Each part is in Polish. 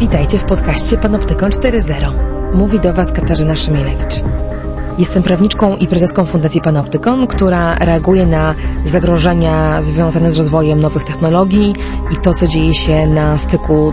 Witajcie w podcaście Panoptykon 4.0. Mówi do Was Katarzyna Szymielewicz. Jestem prawniczką i prezeską Fundacji Panoptykon, która reaguje na zagrożenia związane z rozwojem nowych technologii i to, co dzieje się na styku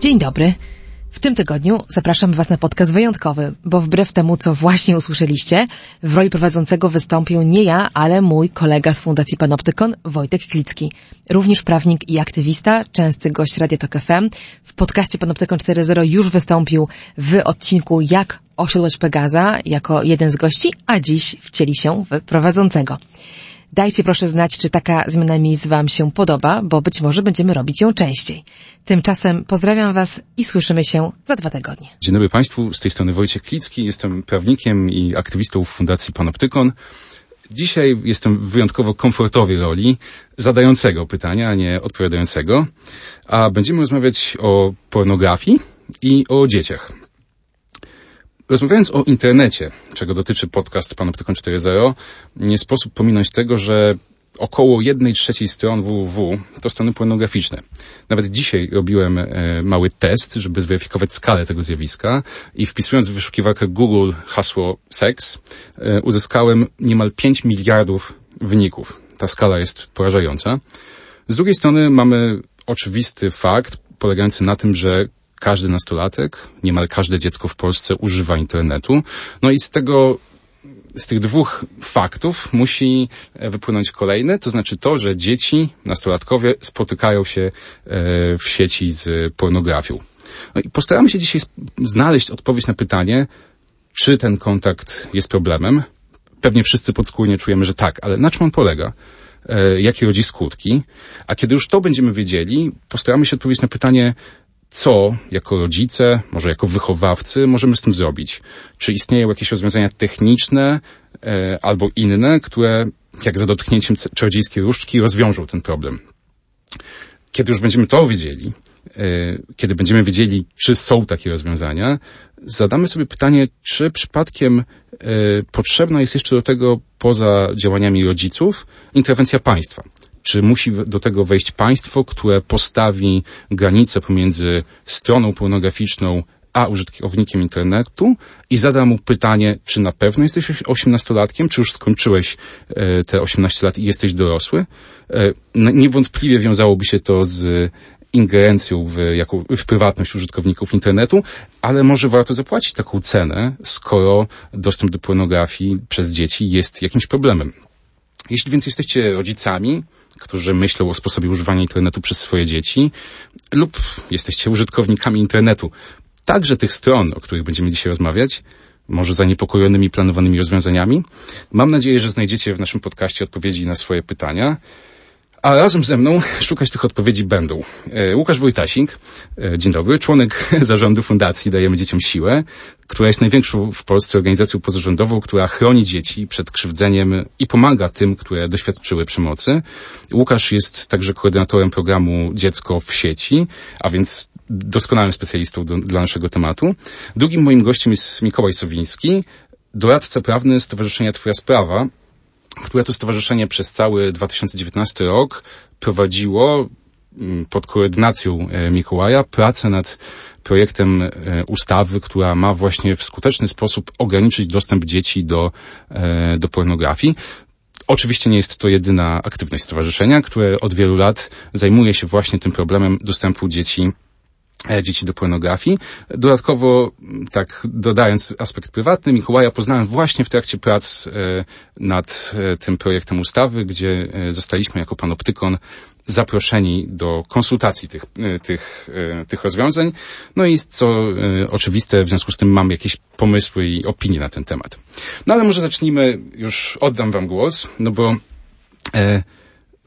Dzień dobry. W tym tygodniu zapraszam Was na podcast wyjątkowy, bo wbrew temu, co właśnie usłyszeliście, w roli prowadzącego wystąpił nie ja, ale mój kolega z Fundacji Panoptykon, Wojtek Klicki. Również prawnik i aktywista, częsty gość Radia Tok FM. W podcaście Panoptykon 4.0 już wystąpił w odcinku Jak osiodłać Pegaza jako jeden z gości, a dziś wcieli się w prowadzącego. Dajcie proszę znać, czy taka zmiana miejsc Wam się podoba, bo być może będziemy robić ją częściej. Tymczasem pozdrawiam Was i słyszymy się za dwa tygodnie. Dzień dobry Państwu, z tej strony Wojciech Klicki, jestem prawnikiem i aktywistą w Fundacji Panoptykon. Dzisiaj jestem wyjątkowo komfortowej roli zadającego pytania, a nie odpowiadającego, a będziemy rozmawiać o pornografii i o dzieciach. Rozmawiając o internecie, czego dotyczy podcast Panoptykon 4.0, nie sposób pominąć tego, że około jednej trzeciej stron www to strony pornograficzne. Nawet dzisiaj robiłem e, mały test, żeby zweryfikować skalę tego zjawiska i wpisując w wyszukiwarkę Google hasło seks, e, uzyskałem niemal 5 miliardów wyników. Ta skala jest porażająca. Z drugiej strony mamy oczywisty fakt polegający na tym, że każdy nastolatek, niemal każde dziecko w Polsce używa internetu. No i z tego z tych dwóch faktów musi wypłynąć kolejny, to znaczy to, że dzieci, nastolatkowie spotykają się e, w sieci z pornografią. No i postaramy się dzisiaj znaleźć odpowiedź na pytanie, czy ten kontakt jest problemem. Pewnie wszyscy podskórnie czujemy, że tak, ale na czym on polega? E, jakie rodzi skutki? A kiedy już to będziemy wiedzieli, postaramy się odpowiedzieć na pytanie, co jako rodzice, może jako wychowawcy możemy z tym zrobić? Czy istnieją jakieś rozwiązania techniczne e, albo inne, które jak za dotknięciem czarodziejskiej różdżki rozwiążą ten problem? Kiedy już będziemy to wiedzieli, e, kiedy będziemy wiedzieli, czy są takie rozwiązania, zadamy sobie pytanie, czy przypadkiem e, potrzebna jest jeszcze do tego, poza działaniami rodziców, interwencja państwa. Czy musi do tego wejść państwo, które postawi granicę pomiędzy stroną pornograficzną a użytkownikiem internetu i zada mu pytanie, czy na pewno jesteś osiemnastolatkiem, czy już skończyłeś e, te 18 lat i jesteś dorosły. E, niewątpliwie wiązałoby się to z ingerencją w, jako, w prywatność użytkowników internetu, ale może warto zapłacić taką cenę, skoro dostęp do pornografii przez dzieci jest jakimś problemem. Jeśli więc jesteście rodzicami, którzy myślą o sposobie używania internetu przez swoje dzieci, lub jesteście użytkownikami internetu, także tych stron, o których będziemy dzisiaj rozmawiać, może zaniepokojonymi planowanymi rozwiązaniami, mam nadzieję, że znajdziecie w naszym podcaście odpowiedzi na swoje pytania. A razem ze mną szukać tych odpowiedzi będą e, Łukasz Wojtasik, e, dzień dobry, członek zarządu Fundacji Dajemy Dzieciom Siłę, która jest największą w Polsce organizacją pozarządową, która chroni dzieci przed krzywdzeniem i pomaga tym, które doświadczyły przemocy. Łukasz jest także koordynatorem programu Dziecko w sieci, a więc doskonałym specjalistą do, dla naszego tematu. Drugim moim gościem jest Mikołaj Sowiński, doradca prawny Stowarzyszenia Twoja Sprawa, które to stowarzyszenie przez cały 2019 rok prowadziło mm, pod koordynacją e, Mikołaja pracę nad projektem e, ustawy, która ma właśnie w skuteczny sposób ograniczyć dostęp dzieci do, e, do pornografii. Oczywiście nie jest to jedyna aktywność stowarzyszenia, które od wielu lat zajmuje się właśnie tym problemem dostępu dzieci dzieci do pornografii. Dodatkowo, tak dodając aspekt prywatny, Mikołaja poznałem właśnie w trakcie prac nad tym projektem ustawy, gdzie zostaliśmy jako panoptykon zaproszeni do konsultacji tych, tych, tych rozwiązań. No i co oczywiste, w związku z tym mam jakieś pomysły i opinie na ten temat. No ale może zacznijmy, już oddam wam głos, no bo e,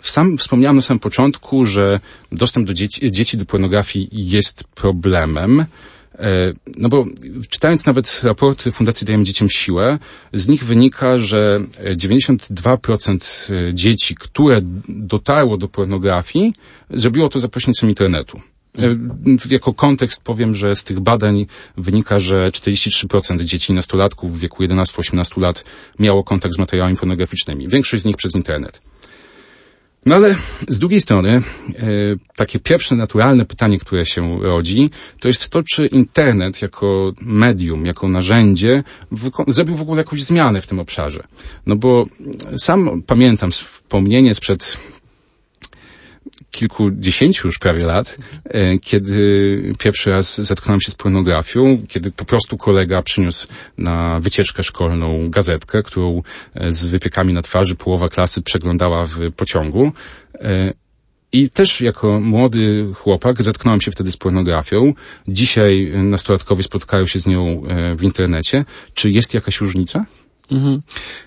sam wspomniałem na samym początku, że dostęp do dzieci, dzieci do pornografii jest problemem. E, no bo czytając nawet raporty Fundacji Dajemy Dzieciom Siłę, z nich wynika, że 92% e, dzieci, które dotarło do pornografii, zrobiło to za pośrednictwem internetu. E, jako kontekst powiem, że z tych badań wynika, że 43% dzieci i nastolatków w wieku 11-18 lat miało kontakt z materiałami pornograficznymi. Większość z nich przez internet. No ale z drugiej strony, e, takie pierwsze naturalne pytanie, które się rodzi, to jest to, czy internet jako medium, jako narzędzie zrobił w ogóle jakąś zmianę w tym obszarze. No bo sam pamiętam wspomnienie sprzed kilkudziesięciu już prawie lat, e, kiedy pierwszy raz zetknąłem się z pornografią, kiedy po prostu kolega przyniósł na wycieczkę szkolną gazetkę, którą e, z wypiekami na twarzy połowa klasy przeglądała w pociągu. E, I też jako młody chłopak zetknąłem się wtedy z pornografią. Dzisiaj nastolatkowie spotkają się z nią w internecie. Czy jest jakaś różnica? Mhm.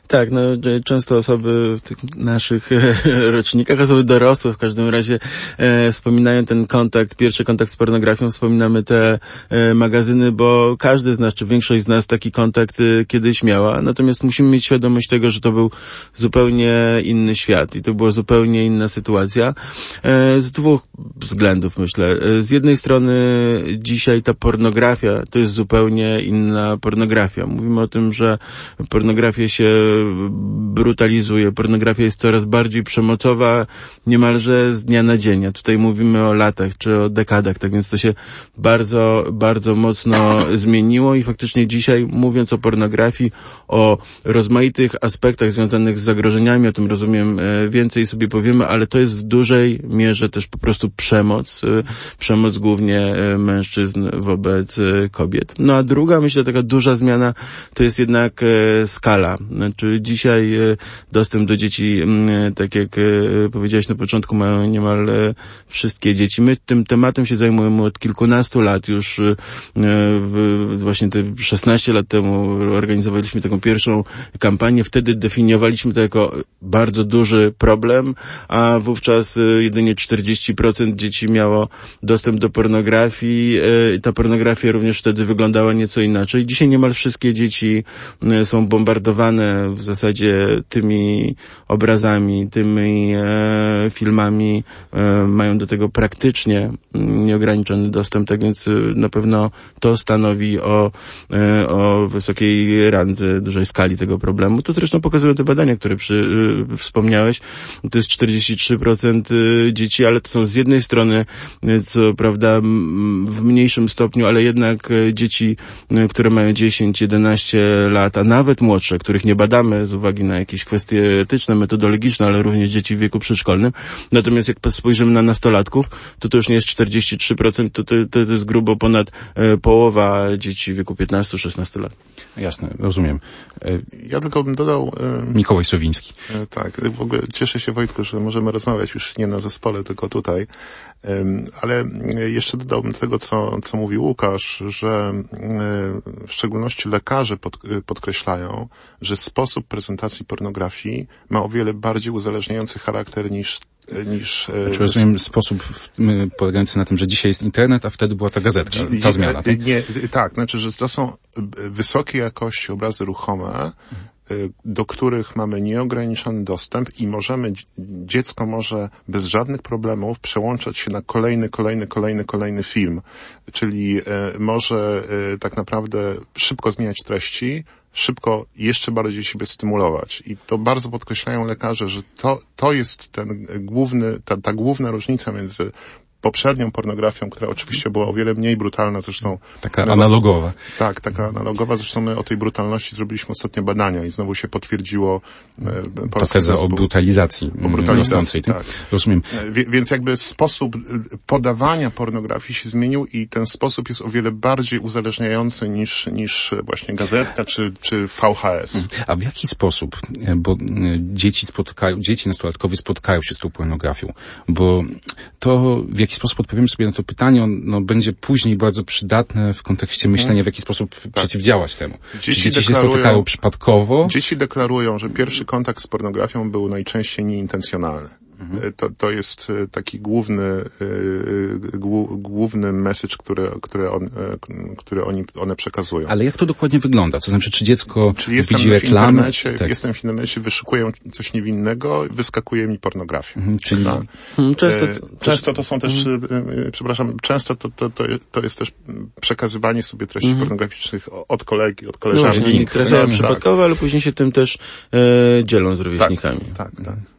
Tak, no często osoby w tych naszych rocznikach, osoby dorosłe w każdym razie e, wspominają ten kontakt, pierwszy kontakt z pornografią, wspominamy te e, magazyny, bo każdy z nas, czy większość z nas taki kontakt e, kiedyś miała. Natomiast musimy mieć świadomość tego, że to był zupełnie inny świat i to była zupełnie inna sytuacja. E, z dwóch względów myślę. E, z jednej strony dzisiaj ta pornografia to jest zupełnie inna pornografia. Mówimy o tym, że pornografia się brutalizuje, pornografia jest coraz bardziej przemocowa niemalże z dnia na dzień. A tutaj mówimy o latach czy o dekadach, tak więc to się bardzo, bardzo mocno zmieniło i faktycznie dzisiaj mówiąc o pornografii, o rozmaitych aspektach związanych z zagrożeniami, o tym rozumiem e, więcej sobie powiemy, ale to jest w dużej mierze też po prostu przemoc, e, przemoc głównie e, mężczyzn wobec kobiet. No a druga, myślę, taka duża zmiana to jest jednak skala. Znaczy dzisiaj dostęp do dzieci, tak jak powiedziałeś na początku, mają niemal wszystkie dzieci. My tym tematem się zajmujemy od kilkunastu lat już. Właśnie te 16 lat temu organizowaliśmy taką pierwszą kampanię. Wtedy definiowaliśmy to jako bardzo duży problem, a wówczas jedynie 40% dzieci miało dostęp do pornografii. Ta pornografia również wtedy wyglądała nieco inaczej. Dzisiaj niemal wszystkie dzieci są bombardowane w zasadzie tymi obrazami, tymi e, filmami, e, mają do tego praktycznie nieograniczony dostęp, tak więc e, na pewno to stanowi o, e, o wysokiej randze, dużej skali tego problemu. To zresztą pokazują te badania, które przy, e, wspomniałeś. To jest 43% e, dzieci, ale to są z jednej strony, co prawda w mniejszym stopniu, ale jednak dzieci, które mają 10, 11 lat, a nawet młodsze, których nie badamy z uwagi na jakieś kwestie etyczne, metodologiczne, ale również dzieci w wieku przedszkolnym. Natomiast jak spojrzymy na nastolatków, to to już nie jest 43%, to, to, to jest grubo ponad e, połowa dzieci w wieku 15-16 lat. Jasne, rozumiem. E, ja tylko bym dodał... E, Mikołaj Sowiński. E, tak, w ogóle cieszę się Wojtku, że możemy rozmawiać już nie na zespole, tylko tutaj. Ale jeszcze dodałbym do tego, co, co mówił Łukasz, że w szczególności lekarze pod, podkreślają, że sposób prezentacji pornografii ma o wiele bardziej uzależniający charakter niż niż... Znaczy rozumiem sposób polegający na tym, że dzisiaj jest internet, a wtedy była ta gazetka, ta zmiana. Tak? Nie, tak, znaczy, że to są wysokiej jakości obrazy ruchome, do których mamy nieograniczony dostęp i możemy, dziecko może bez żadnych problemów przełączać się na kolejny, kolejny, kolejny, kolejny film. Czyli może tak naprawdę szybko zmieniać treści, szybko jeszcze bardziej siebie stymulować. I to bardzo podkreślają lekarze, że to, to jest ten główny, ta, ta główna różnica między poprzednią pornografią, która oczywiście była o wiele mniej brutalna, zresztą... Taka analogowa. Tak, taka analogowa, zresztą my o tej brutalności zrobiliśmy ostatnio badania i znowu się potwierdziło... E, Ta teza o brutalizacji. O brutalizacji, tak. Rozumiem. E, wie, więc jakby sposób podawania pornografii się zmienił i ten sposób jest o wiele bardziej uzależniający niż, niż właśnie gazetka czy, czy VHS. A w jaki sposób? Bo dzieci spotkają, dzieci nastolatkowie spotkają się z tą pornografią, bo to w jaki sposób odpowiemy sobie na to pytanie, no, będzie później bardzo przydatne w kontekście myślenia, w jaki sposób tak. przeciwdziałać temu. Dzieci Czy dzieci się spotykają przypadkowo? Dzieci deklarują, że pierwszy kontakt z pornografią był najczęściej nieintencjonalny. Mhm. To, to jest e, taki główny, e, główny message, który, który, on, e, który oni, one przekazują. Ale jak to dokładnie wygląda? To znaczy, czy dziecko Czyli jestem widzi reklamę? Tak. Jestem w internecie, wyszukuję coś niewinnego, wyskakuje mi pornografia. Mhm, czyli... Tak? Często, często to są też, mhm. przepraszam, często to, to, to, to jest też przekazywanie sobie treści mhm. pornograficznych od kolegi, od koleżanki. No, właśnie, tak, przypadkowe, ale później się tym też e, dzielą z rówieśnikami. Tak, tak. tak.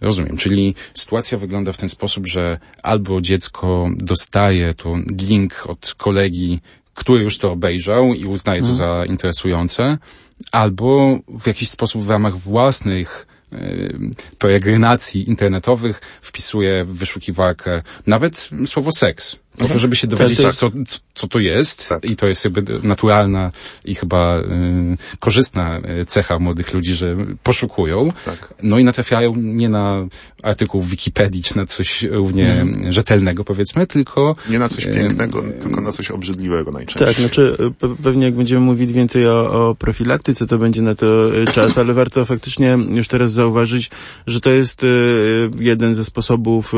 Rozumiem, czyli sytuacja wygląda w ten sposób, że albo dziecko dostaje to link od kolegi, który już to obejrzał i uznaje to mhm. za interesujące, albo w jakiś sposób w ramach własnych peregrinacji internetowych wpisuje w wyszukiwarkę nawet słowo seks po to, żeby się dowiedzieć, tak, co, co to jest tak. i to jest jakby naturalna i chyba y, korzystna y, cecha młodych ludzi, że poszukują, tak. no i natrafiają nie na artykuł w Wikipedii, czy na coś równie mm. rzetelnego, powiedzmy, tylko... Nie na coś pięknego, y, tylko na coś obrzydliwego najczęściej. Tak, znaczy pewnie jak będziemy mówić więcej o, o profilaktyce, to będzie na to czas, ale warto faktycznie już teraz zauważyć, że to jest jeden ze sposobów,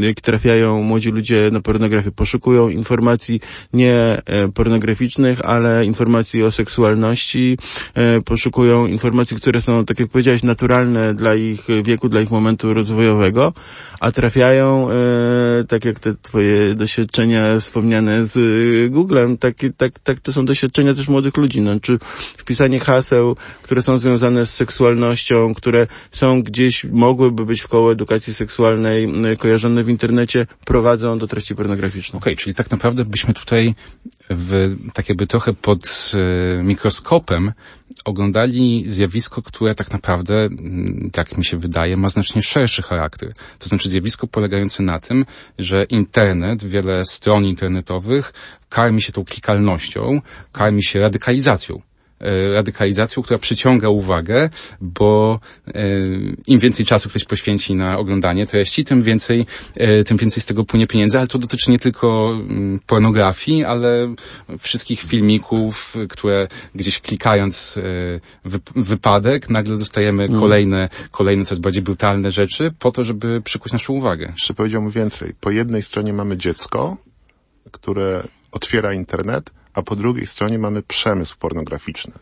jak trafiają młodzi ludzie na pornografię poszukują informacji nie e, pornograficznych, ale informacji o seksualności, e, poszukują informacji, które są, tak jak powiedziałeś, naturalne dla ich wieku, dla ich momentu rozwojowego, a trafiają, e, tak jak te twoje doświadczenia wspomniane z Googlem, tak, tak, tak to są doświadczenia też młodych ludzi, no, czy wpisanie haseł, które są związane z seksualnością, które są gdzieś, mogłyby być w koło edukacji seksualnej kojarzone w internecie, prowadzą do treści pornograficznych. Okay, czyli tak naprawdę byśmy tutaj w, tak jakby trochę pod e, mikroskopem oglądali zjawisko, które tak naprawdę, tak mi się wydaje, ma znacznie szerszy charakter. To znaczy zjawisko polegające na tym, że internet, wiele stron internetowych karmi się tą klikalnością, karmi się radykalizacją. E, radykalizacją, która przyciąga uwagę, bo e, im więcej czasu ktoś poświęci na oglądanie treści, tym więcej, e, tym więcej z tego płynie pieniędzy, ale to dotyczy nie tylko mm, pornografii, ale wszystkich filmików, które gdzieś klikając wypadek, nagle dostajemy mm. kolejne, kolejne coraz bardziej brutalne rzeczy po to, żeby przykuć naszą uwagę. Jeszcze powiedziałbym więcej. Po jednej stronie mamy dziecko, które otwiera internet, a po drugiej stronie mamy przemysł pornograficzny.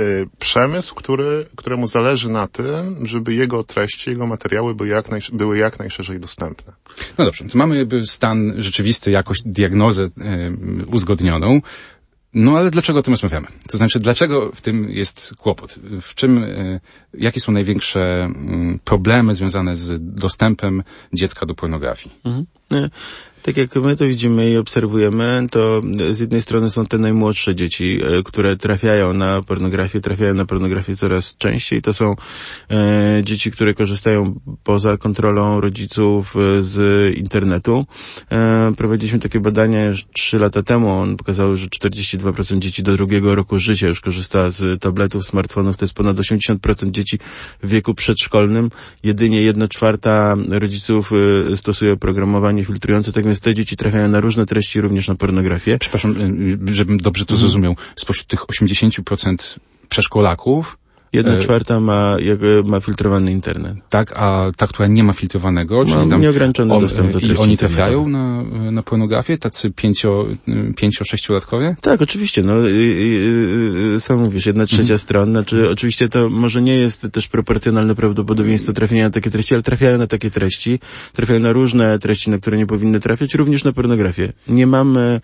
Y, przemysł, który, któremu zależy na tym, żeby jego treści, jego materiały były jak, naj, były jak najszerzej dostępne. No dobrze, to mamy jakby stan rzeczywisty, jakoś diagnozę y, uzgodnioną. No ale dlaczego o tym rozmawiamy? To znaczy, dlaczego w tym jest kłopot? W czym, y, jakie są największe mm, problemy związane z dostępem dziecka do pornografii? Mhm tak jak my to widzimy i obserwujemy, to z jednej strony są te najmłodsze dzieci, e, które trafiają na pornografię, trafiają na pornografię coraz częściej. To są e, dzieci, które korzystają poza kontrolą rodziców e, z internetu. E, prowadziliśmy takie badania trzy lata temu. On pokazał, że 42% dzieci do drugiego roku życia już korzysta z tabletów, smartfonów. To jest ponad 80% dzieci w wieku przedszkolnym. Jedynie jedna czwarta rodziców e, stosuje oprogramowanie filtrujące tak Natomiast te dzieci trafiają na różne treści, również na pornografię. Przepraszam, y, żebym dobrze to zrozumiał. Spośród tych 80% przeszkolaków Jedna e, czwarta ma, ma filtrowany internet. Tak, a ta, która nie ma filtrowanego, czyli ma tam nieograniczony on, dostęp do treści I oni trafiają na, na pornografię, tacy pięcio, pięcio sześciolatkowie? Tak, oczywiście, no, i, i, sam mówisz, jedna trzecia mhm. stron, znaczy oczywiście to może nie jest też proporcjonalne prawdopodobieństwo trafienia na takie treści, ale trafiają na takie treści, trafiają na różne treści, na które nie powinny trafiać, również na pornografię. Nie mamy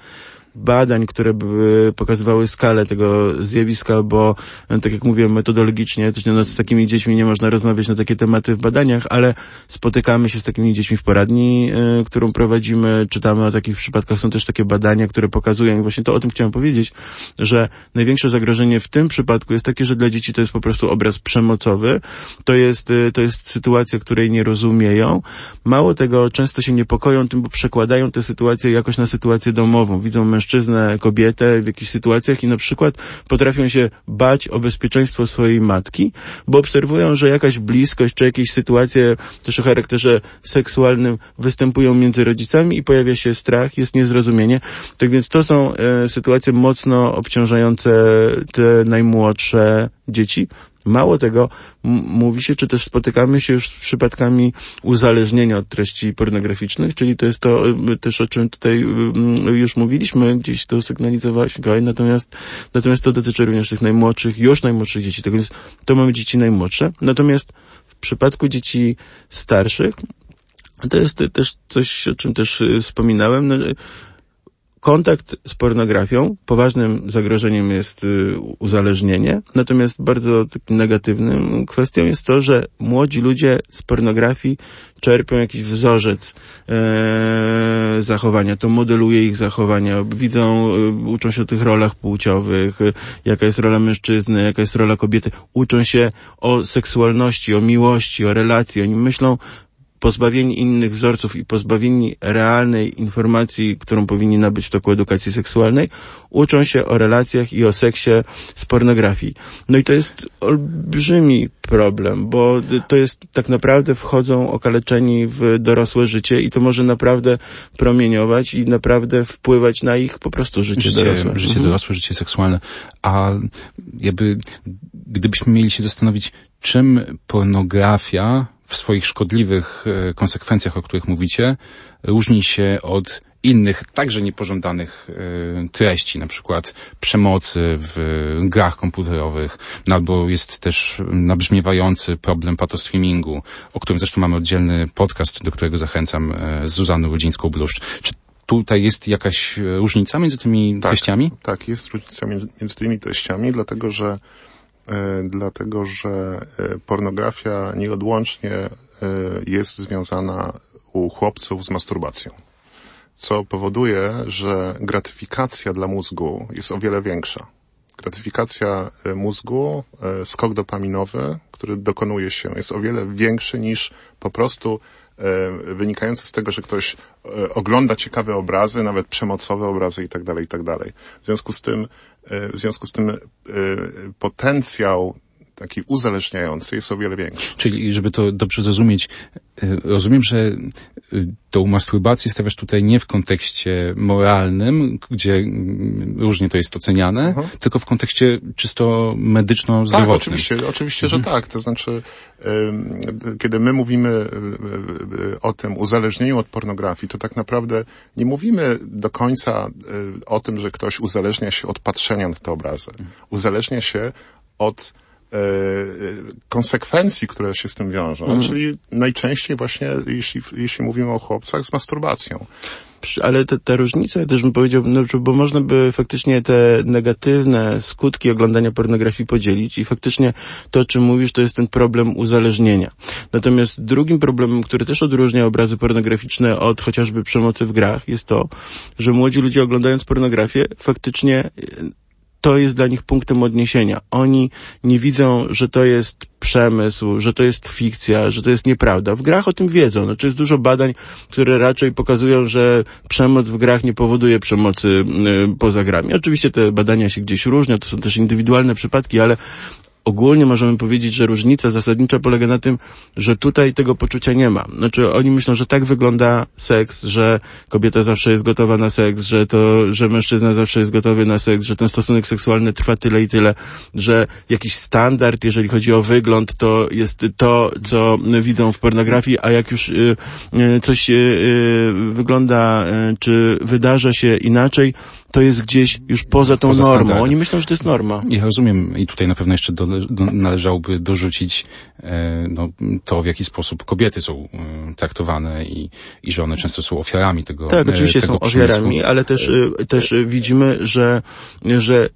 badań, które by pokazywały skalę tego zjawiska, bo e, tak jak mówiłem metodologicznie, to no, z takimi dziećmi nie można rozmawiać na takie tematy w badaniach, ale spotykamy się z takimi dziećmi w poradni, y, którą prowadzimy, czytamy o takich przypadkach, są też takie badania, które pokazują i właśnie to o tym chciałem powiedzieć, że największe zagrożenie w tym przypadku jest takie, że dla dzieci to jest po prostu obraz przemocowy, to jest, y, to jest sytuacja, której nie rozumieją. Mało tego, często się niepokoją tym, bo przekładają tę sytuację jakoś na sytuację domową. Widzą mężczyznę, kobietę w jakichś sytuacjach i na przykład potrafią się bać o bezpieczeństwo swojej matki, bo obserwują, że jakaś bliskość czy jakieś sytuacje też o charakterze seksualnym występują między rodzicami i pojawia się strach, jest niezrozumienie. Tak więc to są e, sytuacje mocno obciążające te najmłodsze dzieci. Mało tego, mówi się, czy też spotykamy się już z przypadkami uzależnienia od treści pornograficznych, czyli to jest to y, też, o czym tutaj y, już mówiliśmy, gdzieś to sygnalizowałeś, Mikołaj, natomiast, natomiast to dotyczy również tych najmłodszych, już najmłodszych dzieci, tak więc to mamy dzieci najmłodsze. Natomiast w przypadku dzieci starszych, to jest też coś, o czym też y, wspominałem, no, kontakt z pornografią, poważnym zagrożeniem jest y, uzależnienie, natomiast bardzo negatywnym kwestią jest to, że młodzi ludzie z pornografii czerpią jakiś wzorzec e, zachowania, to modeluje ich zachowania, widzą, y, uczą się o tych rolach płciowych, y, jaka jest rola mężczyzny, jaka jest rola kobiety, uczą się o seksualności, o miłości, o relacji, oni myślą pozbawieni innych wzorców i pozbawieni realnej informacji, którą powinni nabyć w toku edukacji seksualnej, uczą się o relacjach i o seksie z pornografii. No i to jest olbrzymi problem, bo to jest tak naprawdę wchodzą okaleczeni w dorosłe życie i to może naprawdę promieniować i naprawdę wpływać na ich po prostu życie, życie dorosłe. Życie mhm. dorosłe, życie seksualne. A jakby, gdybyśmy mieli się zastanowić, czym pornografia w swoich szkodliwych e, konsekwencjach, o których mówicie, różni się od innych, także niepożądanych e, treści, na przykład przemocy w grach komputerowych, no albo jest też nabrzmiewający problem patostreamingu, o którym zresztą mamy oddzielny podcast, do którego zachęcam e, z Zuzanną Rudzińską-Bluszcz. Czy tutaj jest jakaś różnica między tymi tak, treściami? Tak, jest różnica między, między tymi treściami, dlatego że E, dlatego że e, pornografia nieodłącznie e, jest związana u chłopców z masturbacją. Co powoduje, że gratyfikacja dla mózgu jest o wiele większa. Gratyfikacja mózgu, skok dopaminowy, który dokonuje się, jest o wiele większy niż po prostu wynikający z tego, że ktoś ogląda ciekawe obrazy, nawet przemocowe obrazy itd., tak itd. Tak w związku z tym E, w związku z tym e, potencjał taki uzależniający jest o wiele większy. Czyli, żeby to dobrze zrozumieć, e, rozumiem, że tą masturbację stawiasz tutaj nie w kontekście moralnym, gdzie mm, różnie to jest oceniane, mhm. tylko w kontekście czysto medyczno-zdrowotnym. Tak, oczywiście, oczywiście, mhm. że tak. To znaczy, kiedy my mówimy o tym uzależnieniu od pornografii, to tak naprawdę nie mówimy do końca o tym, że ktoś uzależnia się od patrzenia na te obrazy. Mhm. Uzależnia się od E, konsekwencji, które się z tym wiążą, mm. czyli najczęściej właśnie, jeśli, jeśli mówimy o chłopcach, z masturbacją ale ta, ta różnica, ja też bym powiedział, no, bo można by faktycznie te negatywne skutki oglądania pornografii podzielić i faktycznie to, o czym mówisz, to jest ten problem uzależnienia. Natomiast drugim problemem, który też odróżnia obrazy pornograficzne od chociażby przemocy w grach, jest to, że młodzi ludzie oglądając pornografię faktycznie to jest dla nich punktem odniesienia. Oni nie widzą, że to jest przemysł, że to jest fikcja, że to jest nieprawda. W grach o tym wiedzą. Znaczy jest dużo badań, które raczej pokazują, że przemoc w grach nie powoduje przemocy y, poza grami. Oczywiście te badania się gdzieś różnią, to są też indywidualne przypadki, ale ogólnie możemy powiedzieć, że różnica zasadnicza polega na tym, że tutaj tego poczucia nie ma. Znaczy oni myślą, że tak wygląda seks, że kobieta zawsze jest gotowa na seks, że to, że mężczyzna zawsze jest gotowy na seks, że ten stosunek seksualny trwa tyle i tyle, że jakiś standard, jeżeli chodzi o wygląd, to jest to, co widzą w pornografii, a jak już y, y, coś y, wygląda, czy wydarza się inaczej, to jest gdzieś już poza tą poza normą. Standardem. Oni myślą, że to jest norma. Ja rozumiem i tutaj na pewno jeszcze do, należałoby dorzucić e, no, to, w jaki sposób kobiety są e, traktowane i, i że one często są ofiarami tego Tak, oczywiście tego są przemysłu. ofiarami, ale też, y, też y, widzimy, że, że,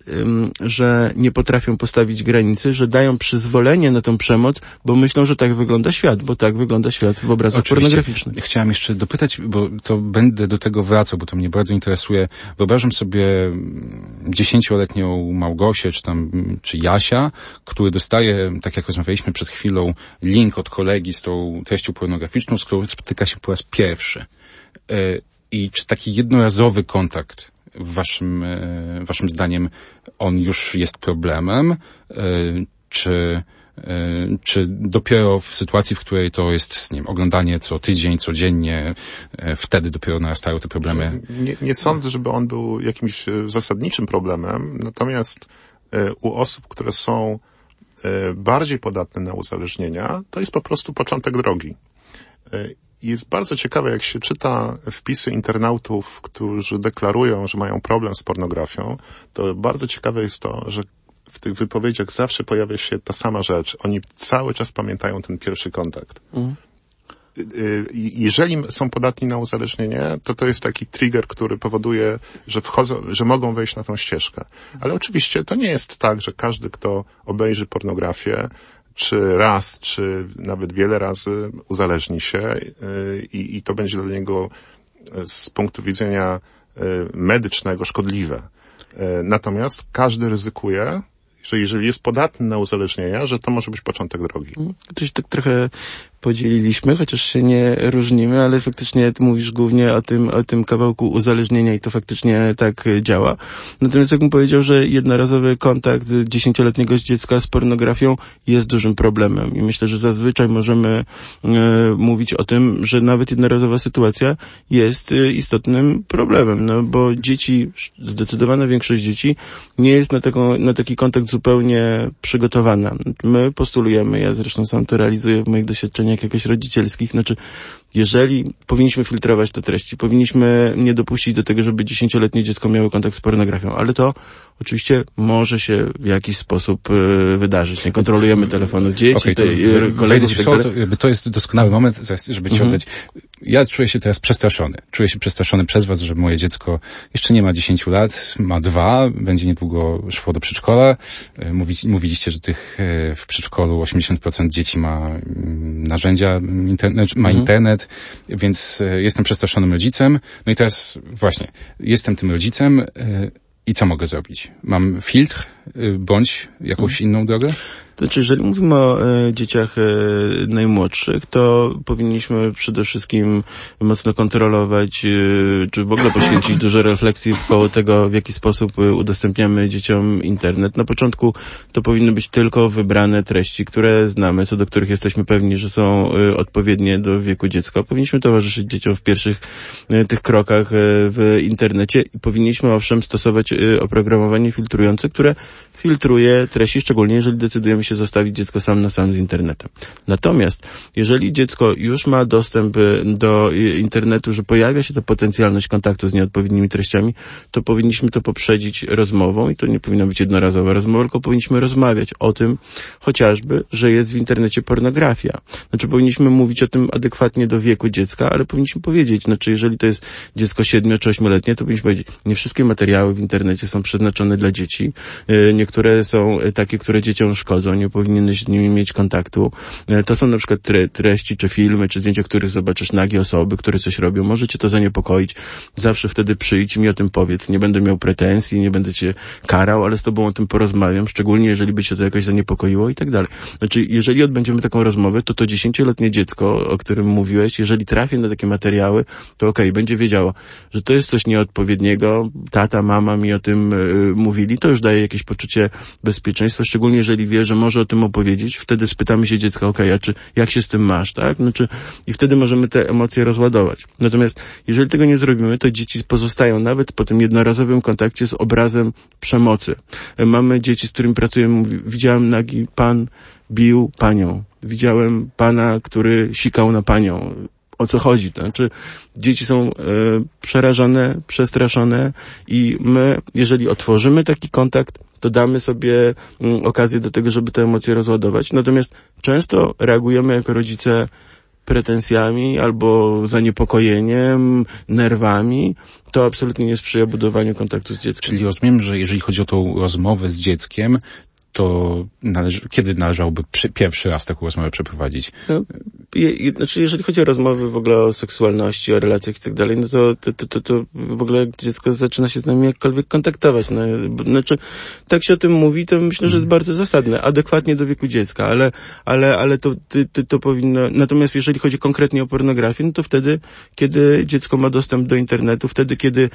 że nie potrafią postawić granicy, że dają przyzwolenie na tą przemoc, bo myślą, że tak wygląda świat, bo tak wyglada świat w obrazach Oczywiście. pornograficznych. Chciałem jeszcze dopytać, bo to będę do tego wracał, bo to mnie bardzo interesuje. Wyobrażam sobie mm, dziesięcioletnią Małgosię, czy tam, czy Jasia, który dostaje, tak jak rozmawialiśmy przed chwilą, link od kolegi z tą treścią pornograficzną, z którą spotyka się po raz pierwszy. E, I czy taki jednorazowy kontakt w waszym, e, waszym zdaniem on już jest problemem? E, Czy, czy dopiero w sytuacji, w której to jest, nie wiem, oglądanie co tydzień, codziennie, e, wtedy dopiero narastają te problemy? Nie, nie sądzę, żeby on był jakimś e, zasadniczym problemem, natomiast e, u osób, które są e, bardziej podatne na uzależnienia, to jest po prostu początek drogi. E, Jest bardzo ciekawe, jak się czyta wpisy internautów, którzy deklarują, że mają problem z pornografią, to bardzo ciekawe jest to, że w tych wypowiedziach zawsze pojawia się ta sama rzecz. Oni cały czas pamiętają ten pierwszy kontakt. Y, jeżeli są podatni na uzależnienie, to to jest taki trigger, który powoduje, że wchodzą, że mogą wejść na tą ścieżkę. Ale oczywiście to nie jest tak, że każdy, kto obejrzy pornografię, czy raz, czy nawet wiele razy uzależni się y, i, i to będzie dla niego y, z punktu widzenia y, medycznego szkodliwe. Y, Natomiast każdy ryzykuje, że jeżeli jest podatny na uzależnienia, że to może być początek drogi. To się tak trochę podzieliliśmy, chociaż się nie różnimy, ale faktycznie ty mówisz głównie o tym, o tym kawałku uzależnienia i to faktycznie tak działa. Natomiast jakbym powiedział, że jednorazowy kontakt dziesięcioletniego dziecka z pornografią jest dużym problemem i myślę, że zazwyczaj możemy e, mówić o tym, że nawet jednorazowa sytuacja jest e, istotnym problemem, no bo dzieci, zdecydowana większość dzieci nie jest na, taką, na taki kontakt zupełnie przygotowana. My postulujemy, ja zresztą sam to realizuję w moich doświadczeniach jakoś rodzicielskich, znaczy jeżeli powinniśmy filtrować te treści, powinniśmy nie dopuścić do tego, żeby dziesięcioletnie dziecko miało kontakt z pornografią, ale to oczywiście może się w jakiś sposób e, wydarzyć. Nie kontrolujemy telefonów dzieci, Okej, to te, e, kolegów tak słowo, to, to jest doskonały moment, żeby ci Mhm. oddać. Ja czuję się teraz przestraszony. Czuję się przestraszony przez was, że moje dziecko jeszcze nie ma 10 lat, ma dwa, będzie niedługo szło do przedszkola. E, Mówi, mówiliście, że tych w przedszkolu 80% dzieci ma mm, narzędzia, internet, ma Mhm. internet, więc e, jestem przestraszonym rodzicem. No i teraz właśnie, jestem tym rodzicem e, i co mogę zrobić? Mam filtr bądź jakąś Mhm. inną drogę? Znaczy, jeżeli mówimy o e, dzieciach e, najmłodszych, to powinniśmy przede wszystkim mocno kontrolować, e, czy w ogóle poświęcić dużo refleksji koło tego, w jaki sposób udostępniamy dzieciom internet. Na początku to powinny być tylko wybrane treści, które znamy, co do których jesteśmy pewni, że są e, odpowiednie do wieku dziecka. Powinniśmy towarzyszyć dzieciom w pierwszych e, tych krokach e, w internecie i powinniśmy owszem stosować oprogramowanie filtrujące, które filtruje treści, szczególnie jeżeli decydujemy się zostawić dziecko sam na sam z internetem. Natomiast jeżeli dziecko już ma dostęp y, do y, internetu, że pojawia się ta potencjalność kontaktu z nieodpowiednimi treściami, to powinniśmy to poprzedzić rozmową i to nie powinna być jednorazowa rozmowa, tylko powinniśmy rozmawiać o tym chociażby, że jest w internecie pornografia. Znaczy powinniśmy mówić o tym adekwatnie do wieku dziecka, ale powinniśmy powiedzieć, znaczy jeżeli to jest dziecko 7 czy 8-letnie, to powinniśmy powiedzieć, nie wszystkie materiały w internecie są przeznaczone dla dzieci. Y, Niektóre są y, takie, które dzieciom szkodzą, nie powinieneś z nimi mieć kontaktu. Y, To są na przykład tre, treści, czy filmy, czy zdjęcia, których zobaczysz nagie osoby, które coś robią. Może cię to zaniepokoić. Zawsze wtedy przyjdź mi o tym powiedz. Nie będę miał pretensji, nie będę cię karał, ale z tobą o tym porozmawiam, szczególnie jeżeli by cię to jakoś zaniepokoiło i tak dalej. Znaczy, jeżeli odbędziemy taką rozmowę, to to dziesięcioletnie dziecko, o którym mówiłeś, jeżeli trafi na takie materiały, to okej, będzie wiedziało, że to jest coś nieodpowiedniego, tata, mama mi o tym y, mówili, to już daje jakieś poczucie bezpieczeństwa, szczególnie jeżeli wie, że może o tym opowiedzieć, wtedy spytamy się dziecka, okej, a czy, jak się z tym masz, tak? Znaczy, i wtedy możemy te emocje rozładować. Natomiast, jeżeli tego nie zrobimy, to dzieci pozostają nawet po tym jednorazowym kontakcie z obrazem przemocy. Mamy dzieci, z którymi pracuję, widziałem nagi pan bił panią. Widziałem pana, który sikał na panią o co chodzi. To znaczy, dzieci są e, przerażone, przestraszone i my, jeżeli otworzymy taki kontakt, to damy sobie mm, okazję do tego, żeby te emocje rozładować. Natomiast często reagujemy jako rodzice pretensjami albo zaniepokojeniem, nerwami, to absolutnie nie sprzyja budowaniu kontaktu z dzieckiem. Czyli rozumiem, że jeżeli chodzi o tą rozmowę z dzieckiem, to należy, kiedy należałoby przy, pierwszy raz taką rozmowę przeprowadzić? No, je, znaczy, jeżeli chodzi o rozmowy w ogóle o seksualności, o relacjach i tak dalej, no to, to, to, to, to w ogóle dziecko zaczyna się z nami jakkolwiek kontaktować. No, znaczy, tak się o tym mówi, to myślę, że jest mhm. bardzo zasadne, adekwatnie do wieku dziecka, ale, ale, ale to, to, to powinno, natomiast jeżeli chodzi konkretnie o pornografię, no to wtedy, kiedy dziecko ma dostęp do internetu, wtedy, kiedy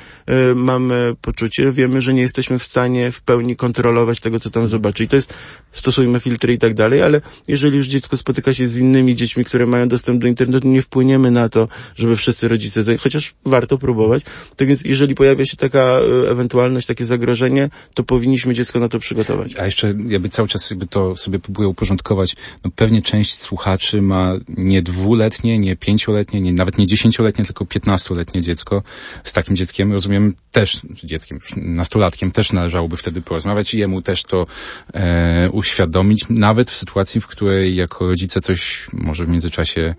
y, mamy poczucie, wiemy, że nie jesteśmy w stanie w pełni kontrolować tego, co tam zobaczy. I to jest, stosujmy filtry i tak dalej, ale jeżeli już dziecko spotyka się z innymi dziećmi, które mają dostęp do internetu, nie wpłyniemy na to, żeby wszyscy rodzice, chociaż warto próbować. Tak więc jeżeli pojawia się taka e, ewentualność, takie zagrożenie, to powinniśmy dziecko na to przygotować. A jeszcze jakby cały czas jakby to sobie próbuję uporządkować, no pewnie część słuchaczy ma nie dwuletnie, nie pięcioletnie, nie, nawet nie dziesięcioletnie, tylko piętnastoletnie dziecko. Z takim dzieckiem, rozumiem, też, dzieckiem, już nastolatkiem też należałoby wtedy porozmawiać i jemu też to e, uświadomić, nawet w sytuacji, w której jako rodzice coś może w międzyczasie